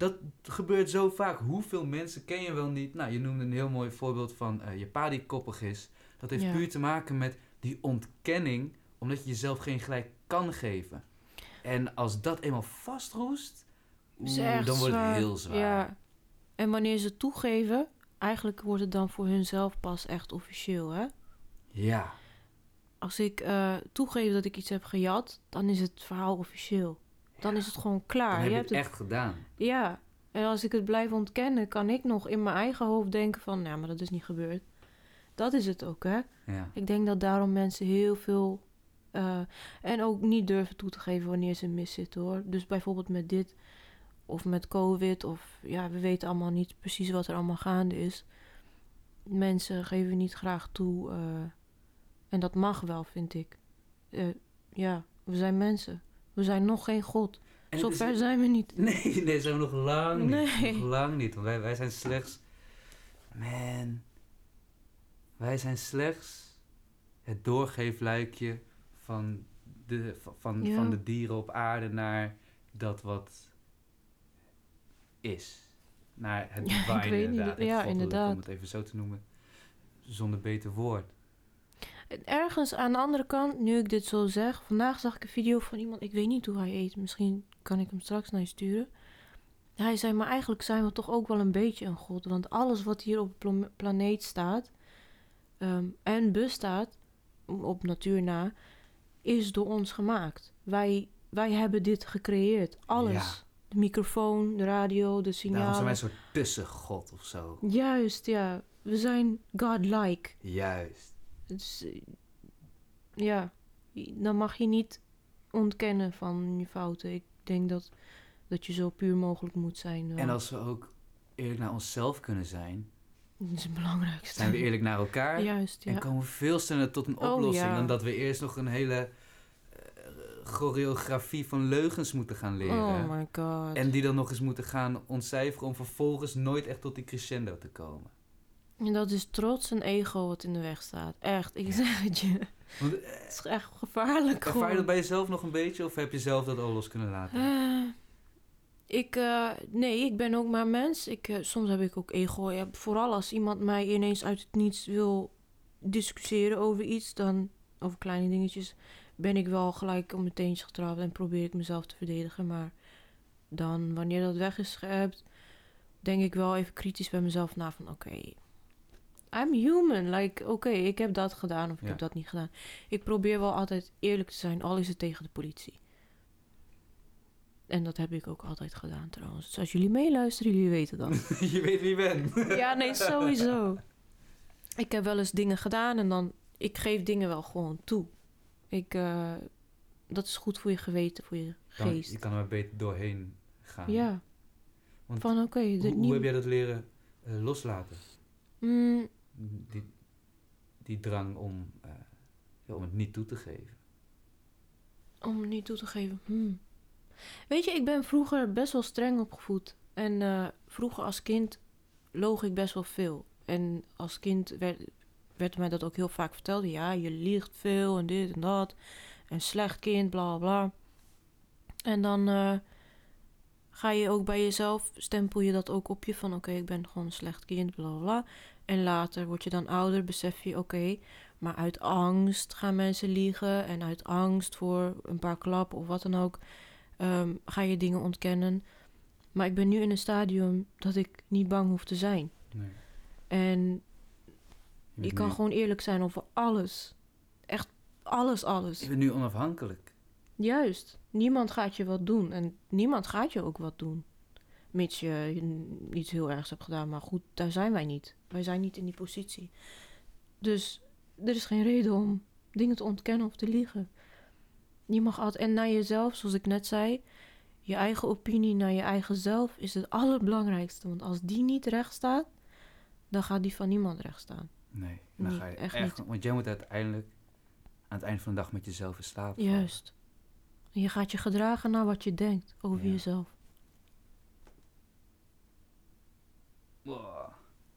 dat gebeurt zo vaak. Hoeveel mensen ken je wel niet? Nou, je noemde een heel mooi voorbeeld van eh, je pa die koppig is. Dat heeft Ja. puur te maken met die ontkenning, omdat je jezelf geen gelijk kan geven. En als dat eenmaal vastroest, oeh, dan wordt het heel zwaar. Ja. En wanneer ze toegeven, eigenlijk wordt het dan voor hunzelf pas echt officieel, hè? Ja. Als ik eh, toegeef dat ik iets heb gejat, dan is het verhaal officieel. Dan is het gewoon klaar. dan heb je hebt het het echt gedaan. Ja, en als ik het blijf ontkennen, kan ik nog in mijn eigen hoofd denken van, nou, maar dat is niet gebeurd. Dat is het ook, hè? Ja. Ik denk dat daarom mensen heel veel eh, en ook niet durven toe te geven wanneer ze miszitten, hoor. Dus bijvoorbeeld met dit of met COVID of ja, we weten allemaal niet precies wat er allemaal gaande is. Mensen geven niet graag toe eh, en dat mag wel, vind ik. Eh, ja, we zijn mensen. We zijn nog geen God. En Zo het is- ver zijn we niet. Nee, nee, zijn we nog lang niet. Nee. Nog lang niet. Want wij, wij zijn slechts... Man. Wij zijn slechts het doorgeefluikje van de, van, van, Ja. van de dieren op aarde naar dat wat is. Naar het Ja, divine niet. inderdaad. het Ja, inderdaad. Om het even zo te noemen. Zonder beter woord. En Ergens aan de andere kant, nu ik dit zo zeg, vandaag zag ik een video van iemand, ik weet niet hoe hij eet, misschien kan ik hem straks naar je sturen. Hij zei, maar eigenlijk zijn we toch ook wel een beetje een god, want alles wat hier op de pla- planeet staat ehm, en bestaat, op natuur na, is door ons gemaakt. Wij, wij hebben dit gecreëerd, alles. Ja. De microfoon, de radio, de Daarom signalen. zijn wij een soort tussengod of zo. Juist, ja. We zijn godlike. Juist. Dus, eh, ja, dan mag je niet ontkennen van je fouten. Ik denk dat, dat je zo puur mogelijk moet zijn. wel. En als we ook eerlijk naar onszelf kunnen zijn, Dat is het belangrijkste. zijn we eerlijk naar elkaar. Juist, ja. En komen we veel sneller tot een Oh, oplossing ja. dan dat we eerst nog een hele eh, choreografie van leugens moeten gaan leren. Oh my god. en die dan nog eens moeten gaan ontcijferen om vervolgens nooit echt tot die crescendo te komen. En dat is trots en ego wat in de weg staat. Echt, ik zeg het je. Want, eh, Het is echt gevaarlijk ervaar gewoon. je dat bij jezelf nog een beetje of heb je zelf dat al los kunnen laten? Eh, ik, eh, nee, ik ben ook maar mens. Ik, eh, soms heb ik ook ego. Ja, vooral als iemand mij ineens uit het niets wil discussiëren over iets, dan over kleine dingetjes, ben ik wel gelijk op mijn teentje getrapt en probeer ik mezelf te verdedigen. Maar dan, wanneer dat weg is denk ik wel even kritisch bij mezelf na van oké. I'm human. Like, oké, ik heb dat gedaan of ik Ja. heb dat niet gedaan. Ik probeer wel altijd eerlijk te zijn, al is het tegen de politie. En dat heb ik ook altijd gedaan trouwens. Dus als jullie meeluisteren, jullie weten dat. je weet wie je bent. ja, nee, sowieso. Ik heb wel eens dingen gedaan en dan... Ik geef dingen wel gewoon toe. Ik... eh, dat is goed voor je geweten, voor je Dan- geest. je kan er beter doorheen gaan. Ja. Want Van oké, Hoe, dit hoe niet... heb jij dat leren eh, loslaten? Mm, Die, die drang om, eh, om het niet toe te geven. om het niet toe te geven. Hmm. Weet je, ik ben vroeger best wel streng opgevoed. En eh, vroeger als kind loog ik best wel veel. En als kind werd, werd mij dat ook heel vaak verteld. Ja, je liegt veel en dit en dat. En slecht kind, bla bla. En dan eh, ga je ook bij jezelf, stempel je dat ook op je van... oké, ik ben gewoon een slecht kind, bla bla. En later word je dan ouder, besef je, oké... maar uit angst gaan mensen liegen... en uit angst voor een paar klappen of wat dan ook... ehm, ga je dingen ontkennen. Maar ik ben nu in een stadium dat ik niet bang hoef te zijn. Nee. En Je kan nu- gewoon eerlijk zijn over alles. Echt alles, alles. Je bent nu onafhankelijk. Juist. Niemand gaat je wat doen. En niemand gaat je ook wat doen. Mits je iets heel ergs hebt gedaan. Maar goed, daar zijn wij niet. Wij zijn niet in die positie. Dus er is geen reden om dingen te ontkennen of te liegen. Je mag altijd... En naar jezelf, zoals ik net zei... Je eigen opinie naar je eigen zelf is het allerbelangrijkste. Want als die niet recht staat... dan gaat die van niemand recht staan. Nee, dan Niet, ga je echt echt... Want jij moet uiteindelijk aan het eind van de dag met jezelf in slaap vallen. Juist. Je gaat je gedragen naar wat je denkt over Ja. jezelf. Wow.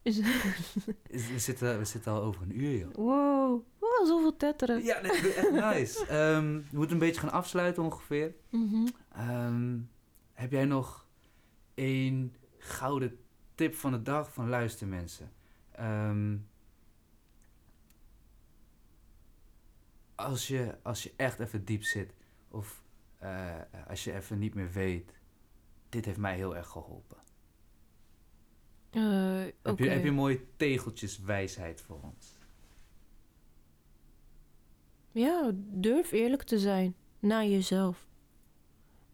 Is- Is- We zitten, we zitten al over een uur, joh. Wow, wow zoveel tetteren. Ja, nee, echt nice. Ehm, we moeten een beetje gaan afsluiten ongeveer. Mhm. Ehm, heb jij nog één gouden tip van de dag van luister mensen? Ehm, als, je, als je echt even diep zit of eh, als je even niet meer weet, dit heeft mij heel erg geholpen. Eh, Heb, je, heb je mooie tegeltjes wijsheid voor ons? Ja, durf eerlijk te zijn naar jezelf.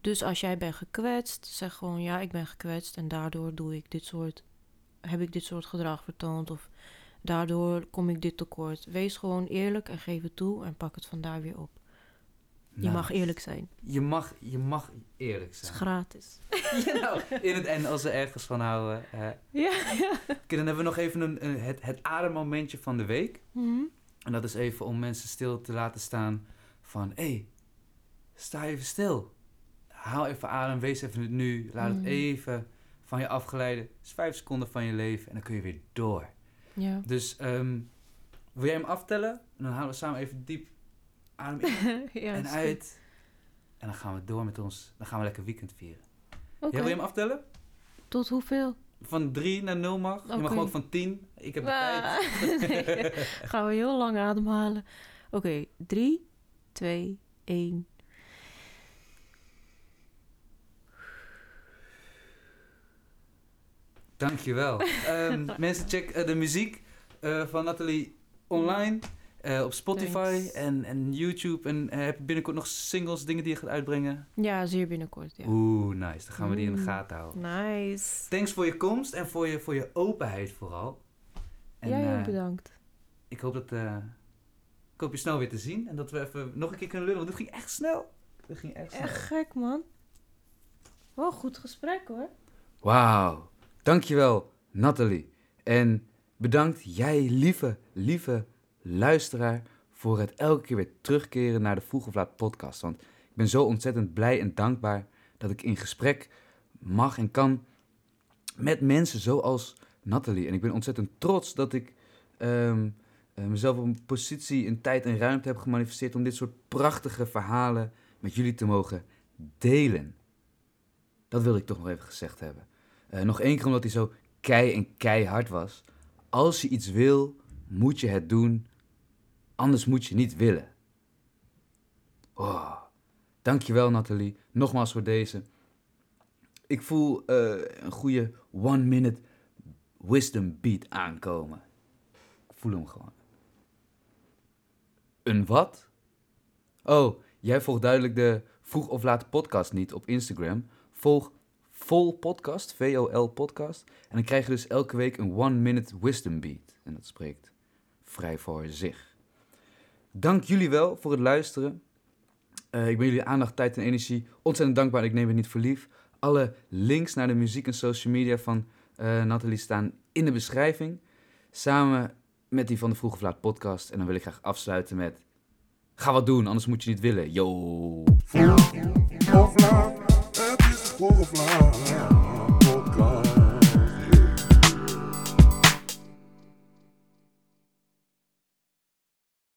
Dus als jij bent gekwetst, zeg gewoon ja, ik ben gekwetst en daardoor doe ik dit soort, heb ik dit soort gedrag vertoond of daardoor kom ik dit tekort. Wees gewoon eerlijk en geef het toe en pak het vandaar weer op. Je Nou, mag eerlijk zijn. Je mag, je mag eerlijk Het is zijn. gratis. Ja, nou, in het en als we ergens van houden. Ja, ja. Oké, dan hebben we nog even een, een- het, het ademmomentje van de week. Mhm. En dat is even om mensen stil te laten staan van... Hé, hey, sta even stil. haal even adem, wees even het nu. Laat het Mhm. even van je afgeleiden. Het is vijf seconden van je leven en dan kun je weer door. Ja. Dus ehm, wil jij hem aftellen? En dan halen we samen even diep adem in ja, en uit. En dan gaan we door met ons. Dan gaan we lekker weekend vieren. Oké. Ja, wil je hem aftellen? Tot hoeveel? Van 3 naar 0 mag. Je mag ook van 10. Ik heb de Ah, tijd. nee. Gaan we heel lang ademhalen. Oké, drie, twee, één. Dankjewel. Ehm mensen, check eh, de muziek eh, van Nathalie online. Eh, op Spotify Thanks. en, en YouTube. En eh, heb je binnenkort nog singles, dingen die je gaat uitbrengen? Ja, zeer binnenkort. Ja. Oeh, nice. Dan gaan we die in de Mm. gaten houden. Nice. Thanks voor je komst en voor je, voor je openheid vooral. En Jij ook eh, bedankt. ik hoop dat... ik hoop je snel weer te zien. En dat we even nog een keer kunnen lullen. Want dit ging echt snel. Dit ging echt snel. Echt gek, man. Wel goed gesprek, hoor. Wauw. Dankjewel, Nathalie. En bedankt jij, lieve, lieve luisteraar, voor het elke keer weer terugkeren naar de Vroeg of Laat podcast. Want ik ben zo ontzettend blij en dankbaar dat ik in gesprek mag en kan met mensen zoals Nathalie. En ik ben ontzettend trots dat ik ehm, eh, mezelf op een positie in tijd en ruimte heb gemanifesteerd om dit soort prachtige verhalen met jullie te mogen delen. Dat wilde ik toch nog even gezegd hebben. Eh, nog één keer omdat hij zo kei en keihard was. Als je iets wil, moet je het doen. Anders moet je niet willen. Oh, dankjewel Nathalie. Nogmaals voor deze. Ik voel eh, een goede one minute wisdom beat aankomen. Ik voel hem gewoon. Een wat? Oh, jij volgt duidelijk de vroeg of laat podcast niet op Instagram. Volg Vol Podcast, V-O-L Podcast. En dan krijg je dus elke week een one minute wisdom beat. En dat spreekt vrij voor zich. Dank jullie wel voor het luisteren. Eh, ik ben jullie aandacht, tijd en energie ontzettend dankbaar. Ik neem het niet voor lief. Alle links naar de muziek en social media van eh Nathalie staan in de beschrijving. Samen met die van de Vroeg of Laat podcast. En dan wil ik graag afsluiten met... Ga wat doen, anders moet je niet willen. Yo!